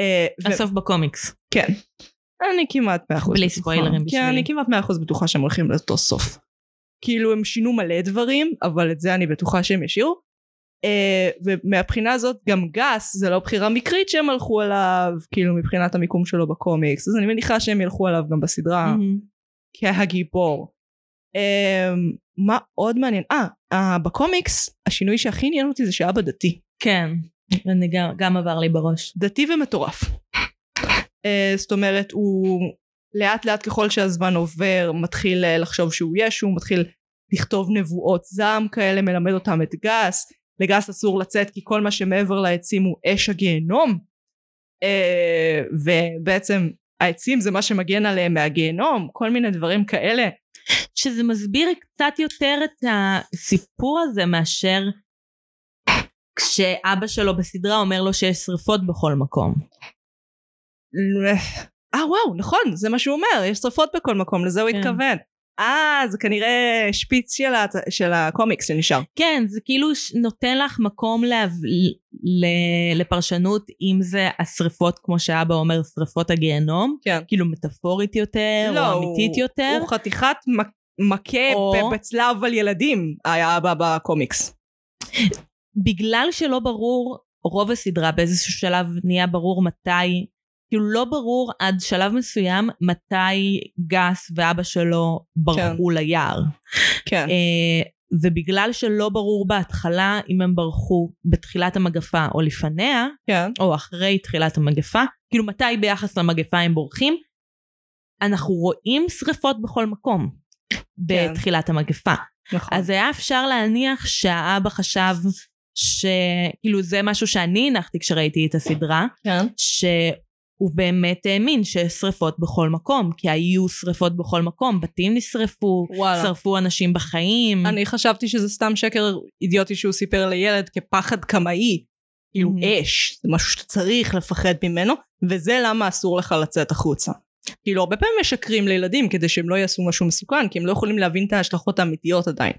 Uh, הסוף בקומיקס. כן. אני כמעט מאה אחוז בלי. ספוילרים כן, בשבילי. אני כמעט מאה אחוז בטוחה שהם הולכים לאותו סוף. כאילו הם שינו מלא דברים, אבל את זה אני בטוחה שהם ישאירו. Uh, ומהבחינה הזאת גם גס זה לא בחירה מקרית שהם הלכו עליו, כאילו מבחינת המיקום שלו בקומיקס, אז אני מניחה שהם ילכו עליו גם בסדרה. כהגיבור. Um, מה עוד מעניין? אה, בקומיקס השינוי שהכי עניין אותי זה שאבא דתי. כן, אני גם, גם עבר לי בראש. דתי ומטורף. Uh, זאת אומרת הוא לאט לאט ככל שהזמן עובר מתחיל uh, לחשוב שהוא ישו, מתחיל לכתוב נבואות זעם כאלה, מלמד אותם את גס, לגס אסור לצאת כי כל מה שמעבר לעצים הוא אש הגיהנום uh, ובעצם העצים זה מה שמגן עליהם מהגיהנום, כל מיני דברים כאלה. שזה מסביר קצת יותר את הסיפור הזה מאשר כשאבא שלו בסדרה אומר לו שיש שריפות בכל מקום. אה וואו נכון זה מה שהוא אומר יש שרפות בכל מקום לזה הוא כן. התכוון. אה זה כנראה שפיץ של, ה... של הקומיקס שנשאר. כן, זה כאילו נותן לך מקום להב... ל... לפרשנות אם זה השריפות כמו שאבא אומר שריפות הגיהנום, כן. כאילו מטאפורית יותר לא, או אמיתית הוא- יותר. הוא חתיכת מכה או- בצלב על ילדים היה אבא בקומיקס. בגלל שלא ברור רוב הסדרה באיזשהו שלב נהיה ברור מתי כאילו לא ברור עד שלב מסוים מתי גס ואבא שלו ברחו ליער. כן. אה, ובגלל שלא ברור בהתחלה אם הם ברחו בתחילת המגפה או לפניה, כן. או אחרי תחילת המגפה, כאילו מתי ביחס למגפה הם בורחים, אנחנו רואים שריפות בכל מקום בתחילת המגפה. נכון. אז היה אפשר להניח שהאבא חשב שכאילו זה משהו שאני הנחתי כשראיתי את הסדרה, כן. שהוא באמת האמין שיש שריפות בכל מקום, כי היו שריפות בכל מקום, בתים נשרפו, וואלה. שרפו אנשים בחיים. אני חשבתי שזה סתם שקר אידיוטי שהוא סיפר לילד כפחד קמאי. כאילו Mhm. אש זה משהו שאתה צריך לפחד ממנו וזה למה אסור לך לצאת החוצה. כאילו הרבה פעמים משקרים לילדים כדי שהם לא יעשו משהו מסוכן כי הם לא יכולים להבין את ההשלכות האמיתיות עדיין.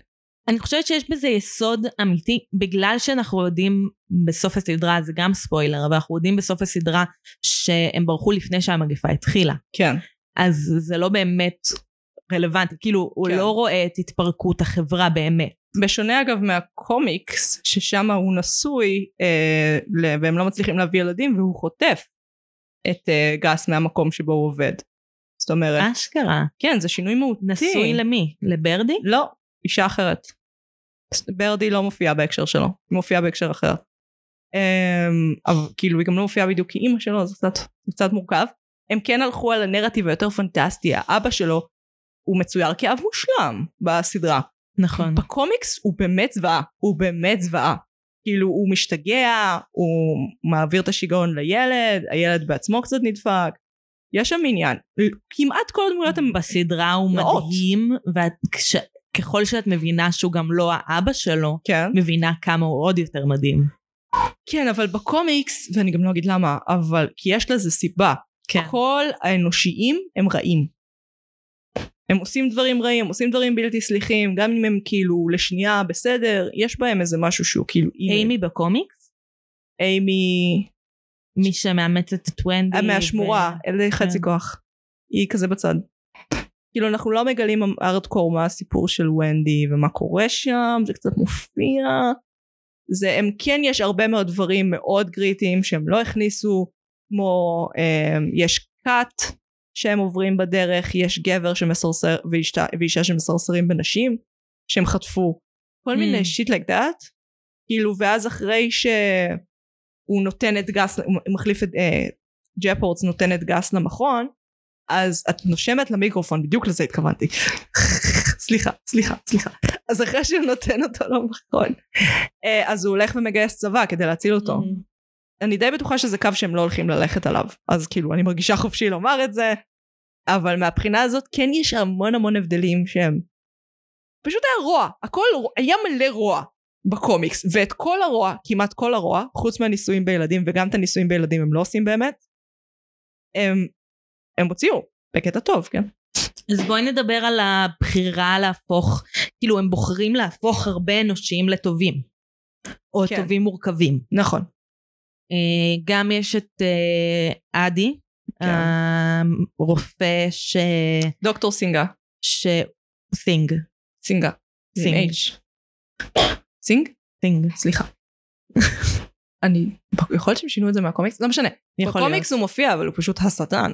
אני חושבת שיש בזה יסוד אמיתי, בגלל שאנחנו יודעים בסוף הסדרה, זה גם ספוילר, אבל אנחנו יודעים בסוף הסדרה שהם ברחו לפני שהמגפה התחילה. כן. אז זה לא באמת רלוונטי, כאילו הוא כן. לא רואה את התפרקות החברה באמת. בשונה אגב מהקומיקס ששם הוא נשוי אה, והם לא מצליחים להביא ילדים והוא חוטף את אה, גס מהמקום שבו הוא עובד. זאת אומרת אשכרה. כן זה שינוי מהותי. נשוי למי? לברדי? לא אישה אחרת. ברדי לא מופיעה בהקשר שלו היא מופיעה בהקשר אחר. אמ, אבל כאילו היא גם לא מופיעה בדיוק כאימא שלו זה קצת, קצת מורכב. הם כן הלכו על הנרטיב היותר פנטסטי האבא שלו הוא מצויר כאב מושלם בסדרה. נכון. בקומיקס הוא באמת זוועה הוא באמת זוועה. כאילו הוא משתגע הוא מעביר את השיגעון לילד הילד בעצמו קצת נדפק. יש שם עניין כמעט כל הדמויות הם בסדרה הוא. מדהים, וככל שאת מבינה שהוא גם לא האבא שלו, כן. מבינה כמה הוא עוד יותר מדהים. כן אבל בקומיקס ואני גם לא אגיד למה אבל כי יש לזה סיבה כן. כל האנושיים הם רעים הם עושים דברים רעים עושים דברים בלתי סליחים גם אם הם כאילו לשנייה בסדר יש בהם איזה משהו שהוא כאילו אימי בקומיקס? אימי מי שמאמצת את ונדי. מהשמורה ו- אלה חצי כן. כוח היא כזה בצד כאילו אנחנו לא מגלים ארדקור מה הסיפור של ונדי ומה קורה שם זה קצת מופיע. זה הם כן יש הרבה מאוד דברים מאוד קריטיים שהם לא הכניסו כמו הם, יש כת שהם עוברים בדרך יש גבר שמסרסר ואישה, ואישה שמסרסרים בנשים שהם חטפו. כל Hmm. מיני שיט like that. כאילו ואז אחרי שהוא נותן את גס הוא מחליף את אה, ג'פורטס נותן את גס למכון אז את נושמת למיקרופון בדיוק לזה התכוונתי. סליחה סליחה סליחה. אז אחרי שהוא נותן אותו למכון אה, אז הוא הולך ומגייס צבא כדי להציל אותו. Mhm. אני די בטוחה שזה קו שהם לא הולכים ללכת עליו. אז כאילו אני מרגישה חופשי לומר את זה אבל מהבחינה הזאת כן יש המון המון הבדלים שהם פשוט היה רוע. הכל היה מלא רוע בקומיקס, ואת כל הרוע, כמעט כל הרוע, חוץ מהניסויים בילדים, וגם את הניסויים בילדים הם לא עושים באמת, הם, הם הוציאו, בקטע טוב, כן? אז בואי נדבר על הבחירה להפוך, כאילו הם בוחרים להפוך הרבה אנושיים לטובים. או כן. טובים מורכבים. נכון. אה, גם יש את אה, אדי, כן. הרופא ש... דוקטור סינגה. ש... סינג. סינגה. סינג. סינג? סינג. סליחה. אני, יכול להיות שהם שינו את זה מהקומיקס? לא משנה. בקומיקס הוא מופיע, אבל הוא פשוט השטן.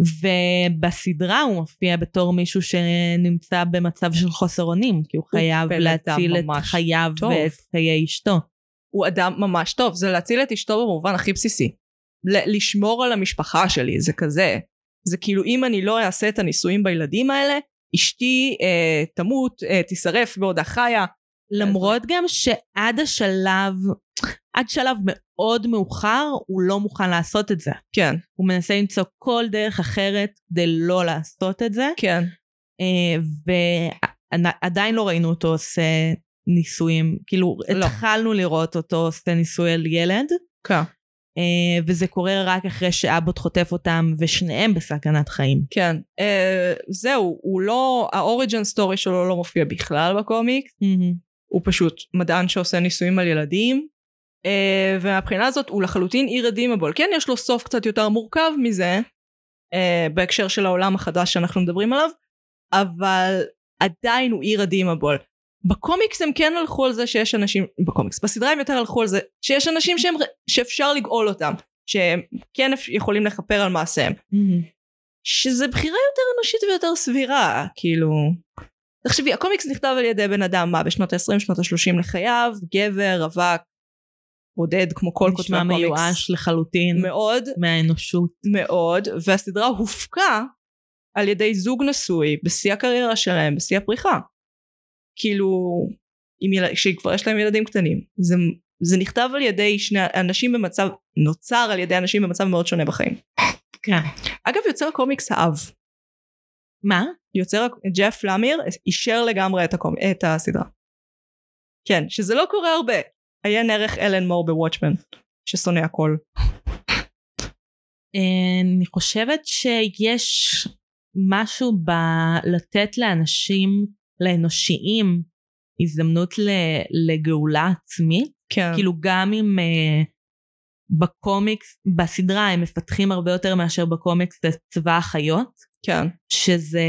ובסדרה הוא מופיע בתור מישהו שנמצא במצב של חוסר אונים, כי הוא חייב להציל את חייו טוב. ואת חיי אשתו. הוא אדם ממש טוב, זה להציל את אשתו במובן הכי בסיסי. ל- לשמור על המשפחה שלי, זה כזה. זה כאילו אם אני לא אעשה את הניסויים בילדים האלה, אשתי אה, תמות, אה, תישרף בעודה חיה. למרות גם שעד השלב, עד שלב מאוד מאוחר, הוא לא מוכן לעשות את זה. כן, הוא מנסה למצוא כל דרך אחרת כדי לא לעשות את זה, כן. אה, ועדיין לא ראינו אותו עושה ניסויים, כאילו לא. התחלנו לראות אותו עושה ניסוי על ילד, כן. אה, וזה קורה רק אחרי שאבוט חוטף אותם ושניהם בסכנת חיים. כן. אה, זהו, הוא לא, ה origin story שלו לא מופיע בכלל בקומיקס. הוא פשוט מדען שעושה ניסויים על ילדים. Uh, ומהבחינה הזאת הוא לחלוטין irredeemable. כן, יש לו סוף קצת יותר מורכב מזה, uh, בהקשר של העולם החדש שאנחנו מדברים עליו, אבל עדיין הוא irredeemable. בקומיקס הם כן הלכו על זה שיש אנשים, בקומיקס, בסדרה הם יותר הלכו על זה שיש אנשים שהם, שאפשר לגאול אותם, שהם כן יכולים לכפר על מעשיהם. שזה בחירה יותר אנושית ויותר סבירה, כאילו... תחשבי, הקומיקס נכתב על ידי בן אדם, מה, בשנות ה-20, שנות ה-30 לחייו, גבר, רווק, בודד, כמו כל כותבי נשמע הקומיקס. מיואש לחלוטין מאוד, מהאנושות. מאוד, והסדרה הופקה על ידי זוג נשוי, בשיא הקריירה שלהם, בשיא הפריחה. כאילו, יל... שכבר יש להם ילדים קטנים. זה, זה נכתב על ידי שני אנשים במצב, נוצר על ידי אנשים במצב מאוד שונה בחיים. כן. אגב, יוצר הקומיקס האב. מה? יוצר ג'ף למיר אישר לגמרי את, הקומ... את הסדרה. כן, שזה לא קורה הרבה. עיין ערך אלן מור בוואטשמן, ששונא הכל. אה, אני חושבת שיש משהו בלתת לאנשים, לאנושיים, הזדמנות לגאולה עצמית. כן. כאילו גם אם uh, בקומיקס, בסדרה הם מפתחים הרבה יותר מאשר בקומיקס את צבא החיות, כן. שזה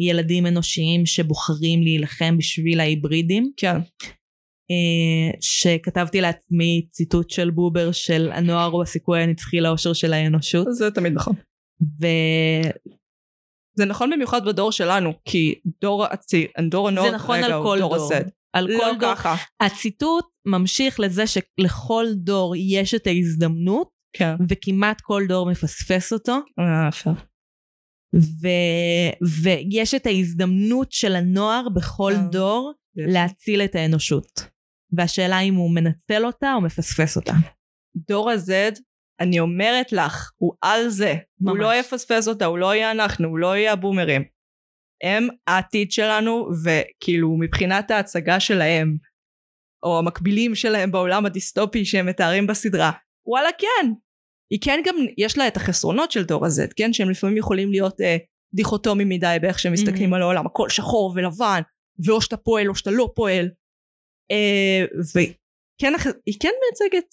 ילדים אנושיים שבוחרים להילחם בשביל ההיברידים. כן. Uh, שכתבתי לעצמי ציטוט של בובר של הנוער הוא הסיכוי הנצחי לאושר של האנושות. זה תמיד נכון. ו... זה נכון במיוחד בדור שלנו, כי דור הצי... דור הנוער זה נכון כרגע על הוא כל דור דור. הסד. על לא כל דור. ככה. הציטוט ממשיך לזה שלכל דור יש את ההזדמנות, כן. וכמעט כל דור מפספס אותו, אה, יפה. ו... ויש את ההזדמנות של הנוער בכל אה, דור. להציל את האנושות. והשאלה אם הוא מנצל אותה או מפספס אותה. דור ה-Z, אני אומרת לך, הוא על זה. ממש. הוא לא יפספס אותה, הוא לא יהיה אנחנו, הוא לא יהיה הבומרים. הם העתיד שלנו, וכאילו מבחינת ההצגה שלהם, או המקבילים שלהם בעולם הדיסטופי שהם מתארים בסדרה, וואלה כן. היא כן גם, יש לה את החסרונות של דור ה-Z, כן? שהם לפעמים יכולים להיות אה, דיכוטומיים מדי באיך שהם מסתכלים Mhm. על העולם, הכל שחור ולבן, ואו שאתה פועל או שאתה לא פועל. אה, וכן, הח- היא כן מייצגת,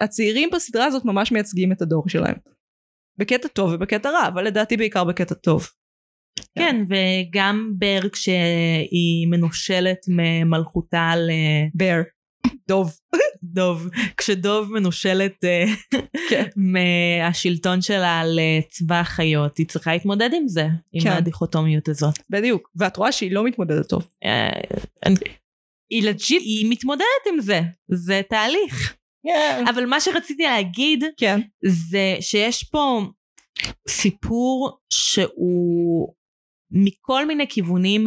הצעירים בסדרה הזאת ממש מייצגים את הדור שלהם. בקטע טוב ובקטע רע, אבל לדעתי בעיקר בקטע טוב. כן, וגם ברק שהיא מנושלת ממלכותה ל... בר. דוב. דוב, כשדוב מנושלת אה, כן. מהשלטון שלה לצבא החיות, היא צריכה להתמודד עם זה, עם כן. הדיכוטומיות הזאת. בדיוק. ואת רואה שהיא לא מתמודדת טוב. היא legit, היא מתמודדת עם זה, זה תהליך. אבל מה שרציתי להגיד, כן. זה שיש פה סיפור שהוא מכל מיני כיוונים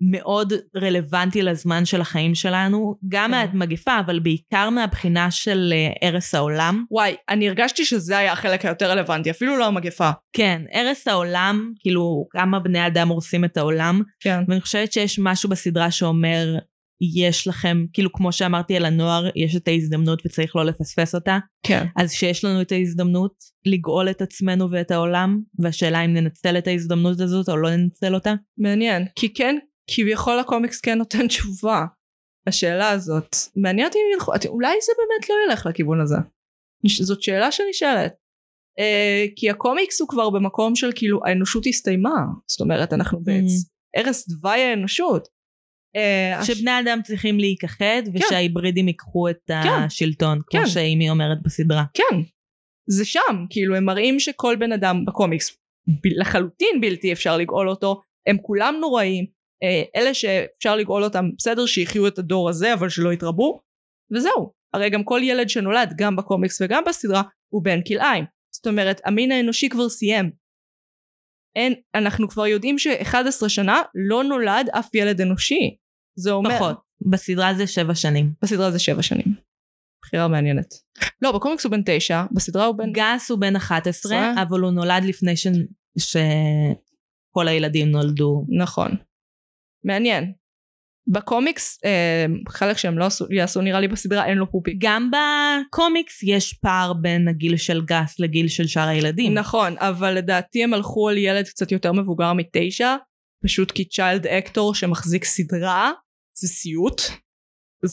מאוד רלוונטי לזמן של החיים שלנו, גם כן. מהמגפה, אבל בעיקר מהבחינה של אה, הרס העולם. וואי, אני הרגשתי שזה היה החלק היותר רלוונטי, אפילו לא המגפה. כן, הרס העולם, כאילו כמה בני אדם הורסים את העולם, כן. ואני חושבת שיש משהו בסדרה שאומר, יש לכם, כאילו כמו שאמרתי על הנוער, יש את ההזדמנות וצריך לא לפספס אותה, כן. אז שיש לנו את ההזדמנות לגאול את עצמנו ואת העולם, והשאלה אם ננצל את ההזדמנות הזאת או לא ננצל אותה. מעניין. כי כן, כביכול הקומיקס כן נותן תשובה לשאלה הזאת. מעניין אותי אם ילכו, אולי זה באמת לא ילך לכיוון הזה. זאת שאלה שנשאלת. אה, כי הקומיקס הוא כבר במקום של כאילו האנושות הסתיימה. זאת אומרת אנחנו בעצם ערש דווי האנושות. אה, שבני אדם צריכים להיכחד ושההיברידים ייקחו את השלטון, כמו כן. שאימי אומרת בסדרה. כן. זה שם. כאילו הם מראים שכל בן אדם בקומיקס לחלוטין בלתי אפשר לגאול אותו. הם כולם נוראים. אה, אלה שאפשר לגאול אותם בסדר שיחיו את הדור הזה אבל שלא יתרבו. וזהו. הרי גם כל ילד שנולד גם בקומיקס וגם בסדרה הוא בן כלאיים. זאת אומרת המין האנושי כבר סיים. אין, אנחנו כבר יודעים ש-11 שנה לא נולד אף ילד אנושי. זה אומר... פחות. בסדרה זה שבע שנים. בסדרה זה שבע שנים. בחירה מעניינת. לא, בקומיקס הוא בן תשע, בסדרה הוא בן... גס הוא בן 11, עשרה. אבל הוא נולד לפני ש... שכל הילדים נולדו. נכון. מעניין. בקומיקס, אה, חלק שהם לא עשו, יעשו נראה לי בסדרה, אין לו פופי. גם בקומיקס יש פער בין הגיל של גס לגיל של שאר הילדים. נכון, אבל לדעתי הם הלכו על ילד קצת יותר מבוגר מתשע, פשוט כי צ'יילד אקטור שמחזיק סדרה, זה סיוט,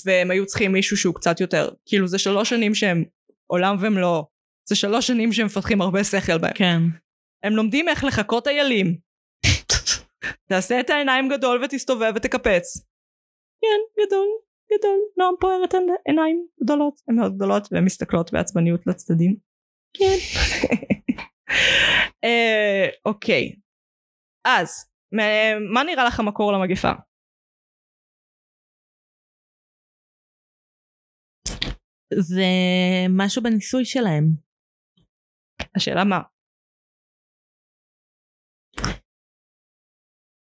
והם היו צריכים מישהו שהוא קצת יותר, כאילו זה שלוש שנים שהם עולם ומלואו, זה שלוש שנים שהם מפתחים הרבה שכל בהם. כן. הם לומדים איך לחקות איילים. תעשה את העיניים גדול ותסתובב ותקפץ. כן, גדול, גדול. נועם פוערת עיניים גדולות. הן מאוד גדולות והן מסתכלות בעצבניות לצדדים. כן. אה, אוקיי. אז, מה נראה לך המקור למגפה? זה משהו בניסוי שלהם. השאלה מה?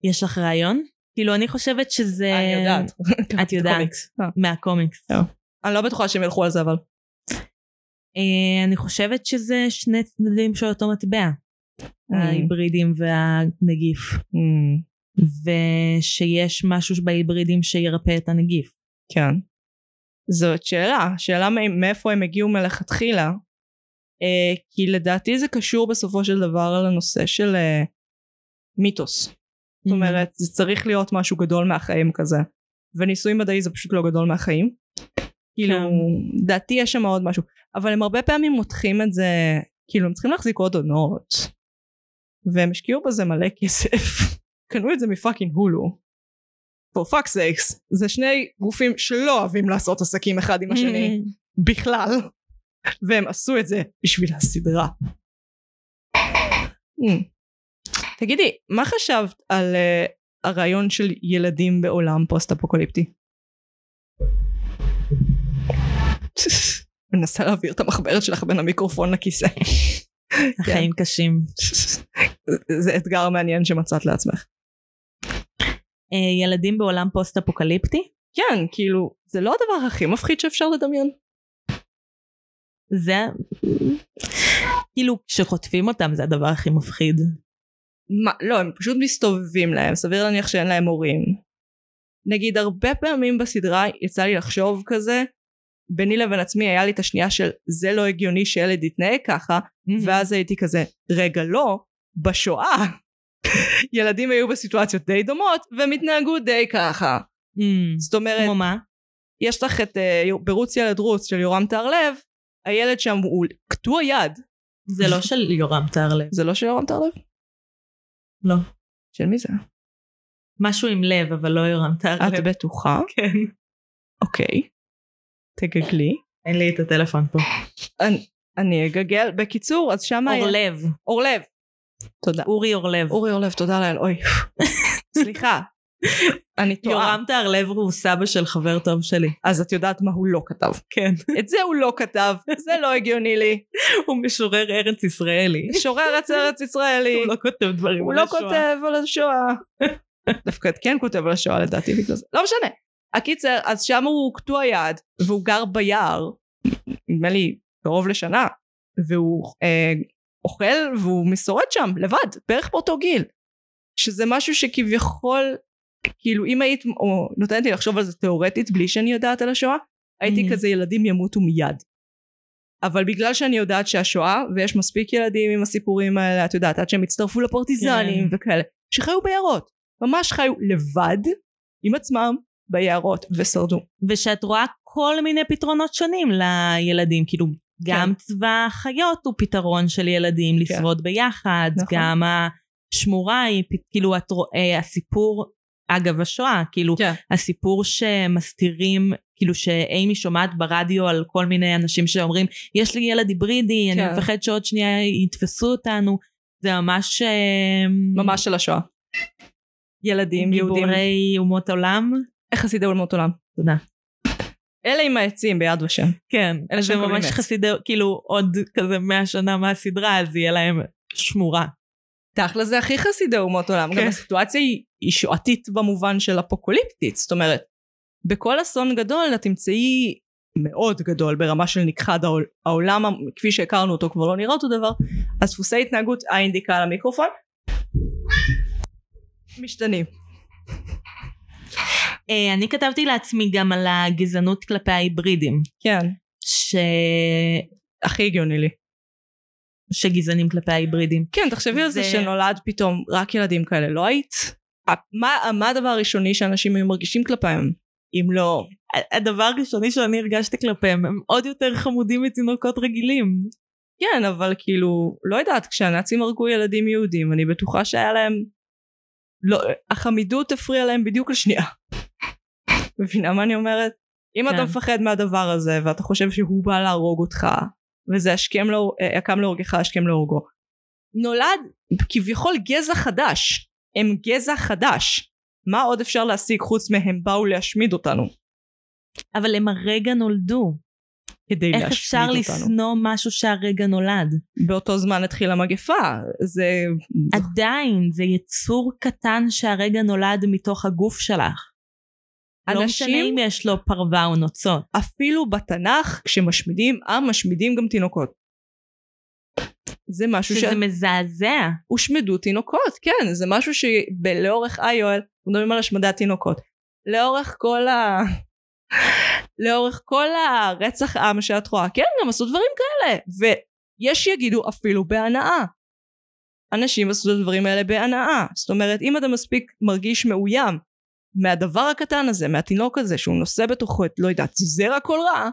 יש לך רעיון? כאילו אני חושבת שזה... אני יודעת. את יודעת. אה. מהקומיקס. אני לא בטוחה שהם ילכו על זה אבל. אה, אני חושבת שזה שני צדדים של אותו מטבע. Mm. ההיברידים והנגיף. Hmm, ושיש משהו בהיברידים שירפא את הנגיף. כן. זאת שאלה, שאלה מא- מאיפה הם הגיעו מלכתחילה. אה, כי לדעתי זה קשור בסופו של דבר על הנושא של אה, מיתוס. זאת אומרת זה צריך להיות משהו גדול מהחיים כזה. וניסוי מדעי זה פשוט לא גדול מהחיים. כאילו לדעתי יש שם עוד משהו. אבל הם הרבה פעמים מותחים את זה כאילו הם צריכים להחזיק עוד עונות. והם השקיעו בזה מלא כסף. קנו את זה מפאקינג הולו. For fuck sakes זה שני גופים שלא אוהבים לעשות עסקים אחד עם השני בכלל והם עשו את זה בשביל הסדרה. Hmm. תגידי מה חשבת על אה, הרעיון של ילדים בעולם פוסט אפוקוליפטי? מנסה להעביר את המחברת שלך בין המיקרופון לכיסא. החיים קשים. זה אתגר מעניין שמצאת לעצמך. אה, ילדים בעולם פוסט אפוקליפטי? כן, כאילו, זה לא הדבר הכי מפחיד שאפשר לדמיין. זה... כאילו כשחוטפים אותם זה הדבר הכי מפחיד. מה, לא, הם פשוט מסתובבים להם, סביר להניח שאין להם הורים. נגיד הרבה פעמים בסדרה יצא לי לחשוב כזה, ביני לבין עצמי היה לי את השנייה של זה לא הגיוני שילד יתנהג ככה, ואז הייתי כזה, רגע לא, בשואה ילדים היו בסיטואציות די דומות והם התנהגו די ככה. Mm, זאת אומרת, כמו מה? יש לך את uh, ברוץ ילד רוץ של יורם טהרלב, הילד שם הוא קטוע יד. זה לא של יורם טהרלב. זה לא של יורם טהרלב? לא. של מי זה? משהו עם לב אבל לא יורם את טהרלב. בטוחה? כן. אוקיי. תגגלי. אין לי את הטלפון פה. אני, אני אגגל. בקיצור, אז שם. אורלב. אורלב. תודה. אורי אורלב. אורי אורלב, תודה לאל. אוי. סליחה. אני טועה. יורם טהרלב הוא סבא של חבר טוב שלי. אז את יודעת מה הוא לא כתב. כן. את זה הוא לא כתב. זה לא הגיוני לי. הוא משורר ארץ ישראלי. שורר ארץ ישראלי. הוא לא כותב דברים הוא על לא השואה. כותב על השואה. דווקא כן כותב על השואה לדעתי בגלל זה. לא משנה. הקיצר, אז שם הוא קטוע יד, והוא גר ביער, נדמה לי קרוב לשנה, והוא אה, אוכל והוא משורד שם לבד, בערך באותו גיל. שזה משהו שכביכול כאילו אם היית או נותנת לי לחשוב על זה תיאורטית בלי שאני יודעת על השואה, הייתי Mhm. כזה ילדים ימותו מיד. אבל בגלל שאני יודעת שהשואה, ויש מספיק ילדים עם הסיפורים האלה, את יודעת, עד שהם הצטרפו לפרטיזנים כן. וכאלה, שחיו ביערות. ממש חיו לבד, עם עצמם, ביערות, ושרדו. ושאת רואה כל מיני פתרונות שונים לילדים, כאילו גם צבא החיות הוא פתרון של ילדים לשרוד ביחד, נכון. גם השמורה היא, כאילו את רואה, הסיפור, אגב השואה, כאילו כן. הסיפור שמסתירים, כאילו שאימי שומעת ברדיו על כל מיני אנשים שאומרים, יש לי ילד היברידי, כן. אני מפחד שעוד שנייה יתפסו אותנו, זה ממש... אה, ממש של השואה. ילדים, יהודים. גיבורי אומות עולם. איך חסידי עולמות עולם? תודה. אלה עם העצים ביד ושם. כן, אלה זה ממש. חסידי, כאילו עוד כזה מאה שנה מהסדרה, אז יהיה להם שמורה. תכל'ס זה הכי חסידי אומות עולם. כן. גם הסיטואציה היא, היא שואתית במובן של אפוקוליפטית. זאת אומרת, בכל אסון גדול את תמצאי מאוד גדול ברמה של נכחד העול, העולם כפי שהכרנו אותו כבר לא נראה אותו דבר אז דפוסי התנהגות האינדיקה על המיקרופון משתנים אני כתבתי לעצמי גם על הגזענות כלפי ההיברידים, כן. ש... הכי הגיוני לי. שגזענים כלפי ההיברידים. כן תחשבי על זה זה- שנולד פתאום רק ילדים כאלה. לא היית? מה, מה הדבר הראשוני שאנשים היו מרגישים כלפיהם? אם לא? הדבר הראשוני שאני הרגשתי כלפיהם הם עוד יותר חמודים מתינוקות רגילים. כן אבל כאילו לא יודעת כשהנאצים הרגו ילדים יהודים אני בטוחה שהיה להם לא החמידות הפריעה להם בדיוק לשנייה מבינה מה אני אומרת? אם כן. אתה מפחד מהדבר הזה ואתה חושב שהוא בא להרוג אותך וזה השכם לא, אה, הקם להורגך השכם להורגו נולד כביכול גזע חדש הם גזע חדש מה עוד אפשר להשיג חוץ מהם באו להשמיד אותנו אבל הם הרגע נולדו. כדי איך להשמיד אפשר אותנו לשנוא משהו שהרגע נולד? באותו זמן התחילה מגפה זה עדיין זה יצור קטן שהרגע נולד מתוך הגוף שלך. לא משנה אנשים- אם יש לו פרווה או נוצות. אפילו בתנ"ך כשמשמידים עם משמידים גם תינוקות. זה משהו שזה מזעזע. שהושמדו תינוקות כן זה משהו שלאורך אה יואל מדברים על השמדת תינוקות לאורך כל ה... לאורך כל הרצח עם שאת רואה כן גם עשו דברים כאלה ויש שיגידו אפילו בהנאה אנשים עשו את הדברים האלה בהנאה זאת אומרת אם אתה מספיק מרגיש מאוים מהדבר הקטן הזה מהתינוק הזה שהוא נושא בתוכו את לא יודעת זרע כל רע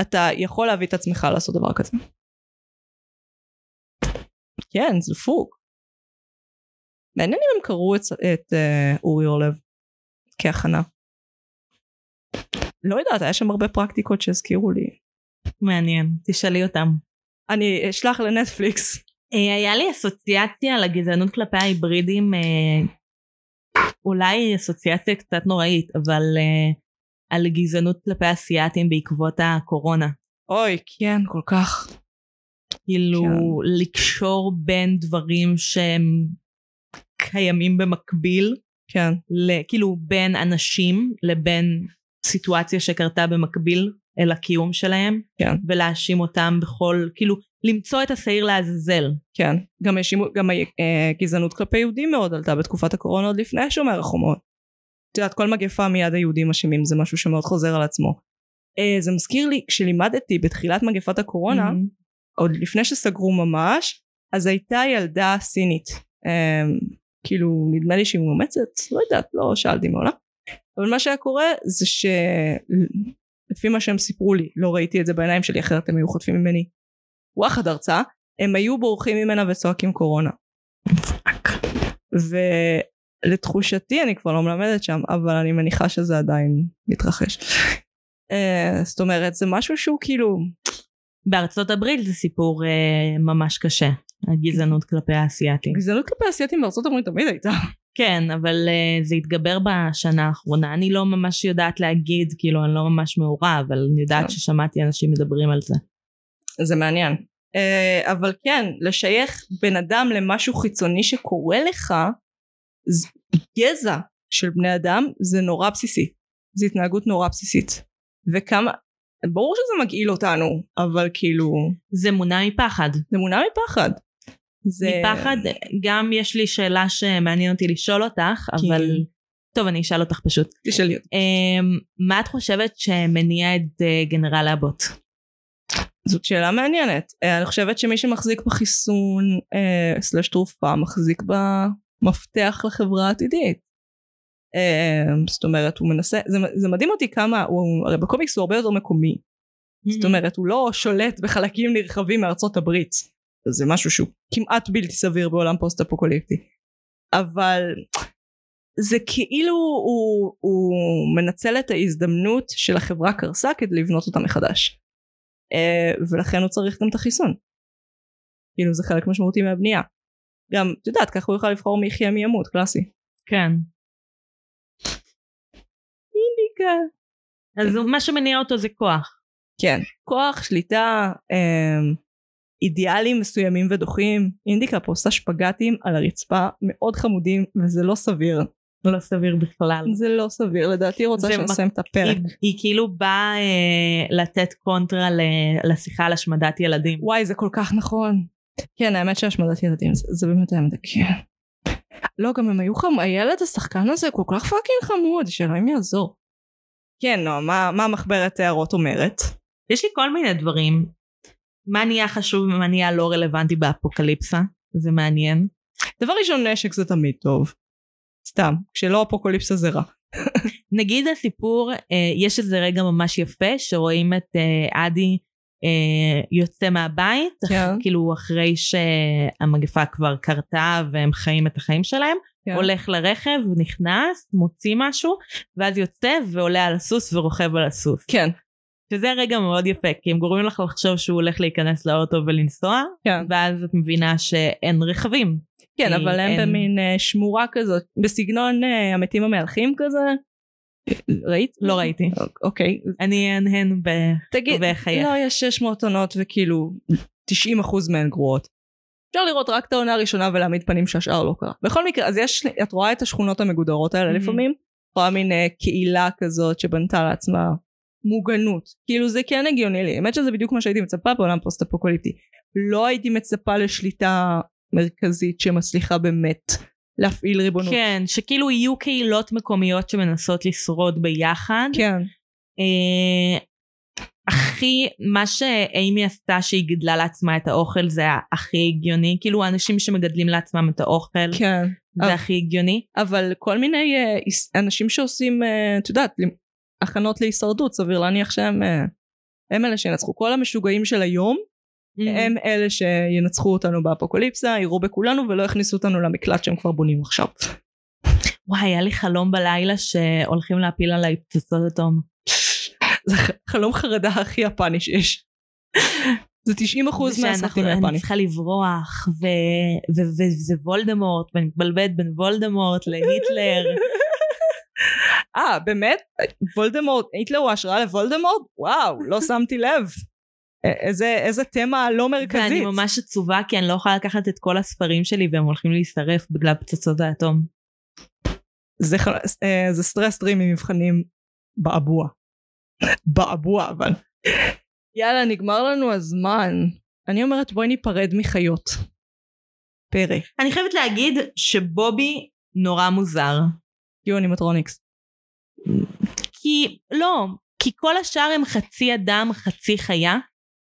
אתה יכול להביא את עצמך לעשות דבר כזה. כן זה דפוק מעניין אם הם קראו את, את uh, אורי אורלב כהכנה. לא יודעת היה שם הרבה פרקטיקות שהזכירו לי. מעניין, תשאלי אותם. אני אשלח לנטפליקס. אה, היה לי אסוציאציה לגזענות כלפי ההיברידים, אה, אולי אסוציאציה קצת נוראית, אבל אה, על גזענות כלפי אסיאתים בעקבות הקורונה. אוי כן כל כך כאילו כן. לקשור בין דברים שהם קיימים במקביל, כן ל- כאילו בין אנשים לבין סיטואציה שקרתה במקביל אל הקיום שלהם, כן. ולהאשים אותם בכל, כאילו למצוא את השעיר לעזאזל. כן גם האשימו גם הגזענות כלפי יהודים מאוד עלתה בתקופת הקורונה עוד לפני שומר החומות את יודעת כל מגפה מיד היהודים אשמים זה משהו שמאוד חוזר על עצמו אה, זה מזכיר לי כשלימדתי בתחילת מגפת הקורונה מהמם. עוד לפני שסגרו ממש אז הייתה ילדה סינית אה, כאילו נדמה לי שהיא מאומצת לא יודעת לא שאלתי מעולם אבל מה שהיה קורה זה שלפי מה שהם סיפרו לי לא ראיתי את זה בעיניים שלי אחרת הם היו חוטפים ממני וואחד הרצאה הם היו בורחים ממנה וצועקים קורונה. ולתחושתי אני כבר לא מלמדת שם אבל אני מניחה שזה עדיין מתרחש. אה, זאת אומרת זה משהו שהוא כאילו בארצות הברית זה סיפור אה, ממש קשה, הגזענות כלפי האסייתים. גזענות כלפי אסייתים בארצות הברית תמיד הייתה כן, אבל אה, זה התגבר בשנה האחרונה. אני לא ממש יודעת להגיד, כאילו, אני לא ממש מעורה, אבל אני יודעת כן. ששמעתי אנשים מדברים על זה. זה מעניין uh, אבל כן לשייך בן אדם למשהו חיצוני שקורה לך ז- גזע של בני אדם זה נורא בסיסי זו התנהגות נורא בסיסית וכמה ברור שזה מגעיל אותנו אבל כאילו זה מונע מפחד. זה מונע מפחד זה מפחד, גם יש לי שאלה שמעניין אותי לשאול אותך, כן. אבל טוב, אני אשאל אותך פשוט. תשאלי אותי. אמ, מה את חושבת שמניע את אה, גנרל אבוט? זאת שאלה מעניינת. אה, אני חושבת שמי שמחזיק בחיסון אה, סלש תרופה מחזיק במפתח לחברה העתידית. אה, זאת אומרת הוא מנסה, זה, זה מדהים אותי כמה, הוא, הרי בקומיקס הוא הרבה יותר מקומי. זאת אומרת הוא לא שולט בחלקים נרחבים מארצות הברית. זה משהו שהוא כמעט בלתי סביר בעולם פוסט אפוקוליפטי. אבל זה כאילו הוא, הוא מנצל את ההזדמנות של החברה קרסה כדי לבנות אותה מחדש. Uh, ולכן הוא צריך גם את החיסון. כאילו זה חלק משמעותי מהבנייה. גם, את יודעת, ככה הוא יוכל לבחור מי יחיה מי ימות, קלאסי. כן. אינדיקה. אז מה שמניע אותו זה כוח. כן. כוח, שליטה, um, אידיאלים מסוימים ודוחים. אינדיקה פה עושה שפגטים על הרצפה מאוד חמודים וזה לא סביר. לא סביר בכלל. זה לא סביר, לדעתי רוצה שנסיים את הפרק. היא, היא כאילו באה אה, לתת קונטרה ל, לשיחה על השמדת ילדים. וואי זה כל כך נכון. כן האמת שהשמדת ילדים זה, זה באמת היה מדכא. לא גם הם היו חם, הילד השחקן הזה כל כך fucking חמוד, שאלוהים יעזור. כן נועה, מה, מה מחברת הערות אומרת? יש לי כל מיני דברים. מה נהיה חשוב ומה נהיה לא רלוונטי באפוקליפסה? זה מעניין. דבר ראשון נשק זה תמיד טוב. סתם, כשלא אפוקוליפסה זה רע. נגיד הסיפור, אה, יש איזה רגע ממש יפה שרואים את אה, אדי אה, יוצא מהבית, כן. כאילו אחרי שהמגפה כבר קרתה והם חיים את החיים שלהם, כן. הולך לרכב, נכנס, מוציא משהו, ואז יוצא ועולה על הסוס ורוכב על הסוס. כן, שזה רגע מאוד יפה, כי הם גורמים לך לחשוב שהוא הולך להיכנס לאוטו ולנסוע, כן. ואז את מבינה שאין רכבים. כן, אבל הם אין- במין אה, שמורה כזאת, בסגנון אה, המתים המהלכים כזה. ראית? לא ראיתי. אוקיי. אני אהנהן ב... תגיד, וחייך. לא, יש 600 עונות וכאילו 90% מהן גרועות. אפשר לראות רק את העונה הראשונה ולהעמיד פנים שהשאר לא קרה. בכל מקרה, אז יש, את רואה את השכונות המגודרות האלה Mhm. לפעמים? רואה מין אה, קהילה כזאת שבנתה לעצמה מוגנות. כאילו זה כן הגיוני לי. האמת שזה בדיוק מה שהייתי מצפה בעולם פוסט אפוקוליפטי. לא הייתי מצפה לשליטה מרכזית שמצליחה באמת להפעיל ריבונות. כן, שכאילו יהיו קהילות מקומיות שמנסות לשרוד ביחד. כן. אה, הכי, מה שאימי עשתה שהיא גידלה לעצמה את האוכל זה הכי הגיוני. כאילו האנשים שמגדלים לעצמם את האוכל כן. זה אבל- הכי הגיוני. אבל כל מיני אה, אנשים שעושים, אה, את יודעת, למ- הכנות להישרדות, סביר להניח שהם אה, הם אלה שינצחו. כל המשוגעים של היום, הם אלה שינצחו אותנו באפוקוליפסה, יראו בכולנו ולא יכניסו אותנו למקלט שהם כבר בונים עכשיו. וואי, היה לי חלום בלילה שהולכים להפיל עליי פצצות אטום. זה חלום חרדה הכי יפני שיש. זה 90 אחוז ושאנחנו- מהסרטים אני היפנים. צריכה לברוח, וזה וולדמורט, ואני מתבלבלת בין וולדמורט להיטלר. אה, באמת? וולדמורט, היטלר הוא השראה לוולדמורט? וואו, לא שמתי לב. איזה, איזה תמה לא מרכזית. ואני ממש עצובה כי אני לא יכולה לקחת את כל הספרים שלי והם הולכים להישרף בגלל פצצות האטום. זה, אה, זה stress dreamy מבחנים באבוע. באבוע אבל. יאללה נגמר לנו הזמן. אני אומרת בואי ניפרד מחיות. פרא. אני חייבת להגיד שבובי נורא מוזר. יו animatronics. כי, לא, כי כל השאר הם חצי אדם, חצי חיה,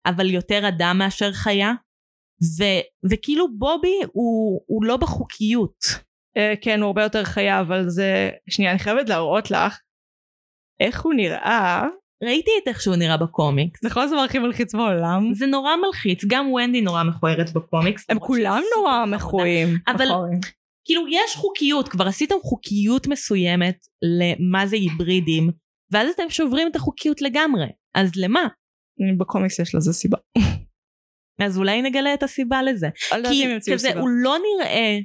אבל יותר אדם מאשר חיה. ו, וכאילו בובי הוא, הוא לא בחוקיות. אה, כן הוא הרבה יותר חיה אבל זה... שנייה אני חייבת להראות לך איך הוא נראה. ראיתי את איך שהוא נראה בקומיקס. זה להיות הדבר הכי מלחיץ בעולם. זה נורא מלחיץ, גם ונדי נורא מכוערת בקומיקס. הם כולם נורא. מכורים. אבל-. כאילו יש חוקיות, כבר עשיתם חוקיות מסוימת למה זה היברידים, ואז אתם שוברים את החוקיות לגמרי. אז למה? בקומיקס יש לזה סיבה. אז אולי נגלה את הסיבה לזה. כי כזה. הוא לא נראה...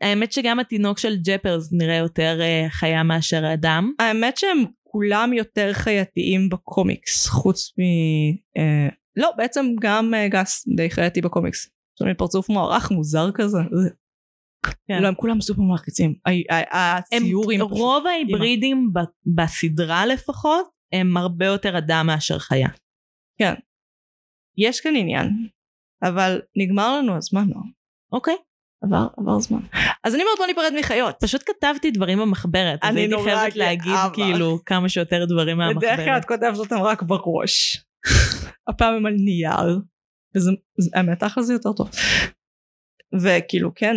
האמת שגם התינוק של ג'פרס נראה יותר uh, חיה מאשר האדם. האמת שהם כולם יותר חייתיים בקומיקס חוץ מ... אה, לא בעצם גם אה, גס די חייתי בקומיקס. יש לו פרצוף מוערך מוזר כזה. כן. לא הם כולם סופר הם, הציורים רוב ההיברידים בסדרה לפחות הם הרבה יותר אדם מאשר חיה. יש כאן עניין. אבל נגמר לנו הזמן. לא? אוקיי. עבר, עבר זמן. אז אני אומרת בוא ניפרד מחיות. פשוט כתבתי דברים במחברת, אז הייתי חייבת להגיד גאה כאילו כמה שיותר דברים בדרך כלל מהמחברת. את כותבת אותם רק בראש. הפעם הם על נייר. וזה, זה- האמת, אחלה זה יותר טוב. וכאילו, כן,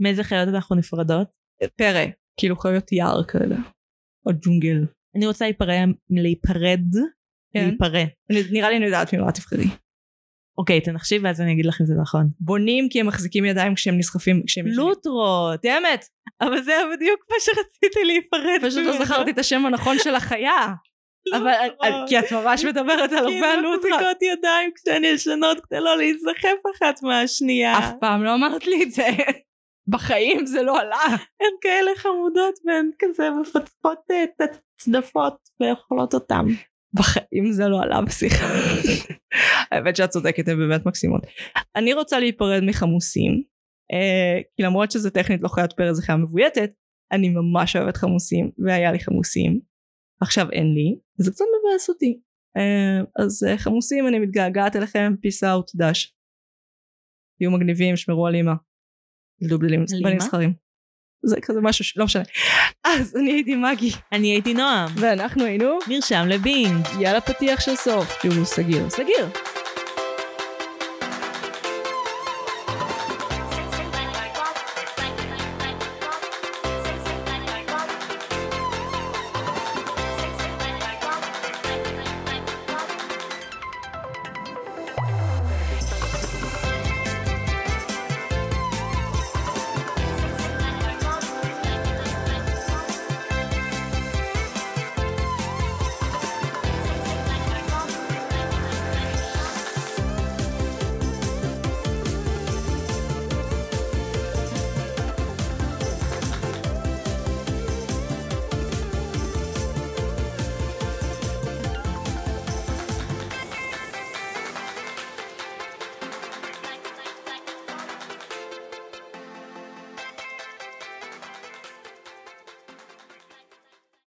מאיזה חיות אנחנו נפרדות? פרא, כאילו חיות יער כאלה. או ג'ונגל. אני רוצה להיפרד, להיפרד, כן. להיפרד. אני- נראה לי אני יודעת ממה תבחרי. אוקיי, תנחשי ואז אני אגיד לך אם זה נכון. בונים כי הם מחזיקים ידיים כשהם נסחפים, כשהם. לוטרות. דמת, אבל זה היה בדיוק מה שרציתי להיפרד. פשוט לא. זכרתי את השם הנכון של החיה. אבל לוטרות. כי את ממש מדברת על כי הרבה הן הלוטרה. מחזיקות ידיים כשהן ישנות כדי לא להיסחף אחת מהשנייה. אף פעם לא אמרת לי את זה. בחיים זה לא עלה. הן כאלה חמודות והן כזה מפצחות אה, את הצדפות ואוכלות אותם. בחיים זה לא עלה בשיחה. האמת שאת צודקת, הן באמת מקסימות. אני רוצה להיפרד מחמוסים, אה, כי למרות שזה טכנית לא חיית פרא זה חיה מבויתת, אני ממש אוהבת חמוסים, והיה לי חמוסים. עכשיו אין לי, וזה קצת מבאס אותי. אה, אז אה, חמוסים, אני מתגעגעת אליכם, peace out, דש. תהיו מגניבים, שמרו על אימא. אימא? זכרים. זה כזה משהו ש... לא משנה. אז אני הייתי מגי, אני הייתי נועם. ואנחנו היינו נרשם לבינג'. יאללה פתיח של סוף. תראו, סגיר. סגיר.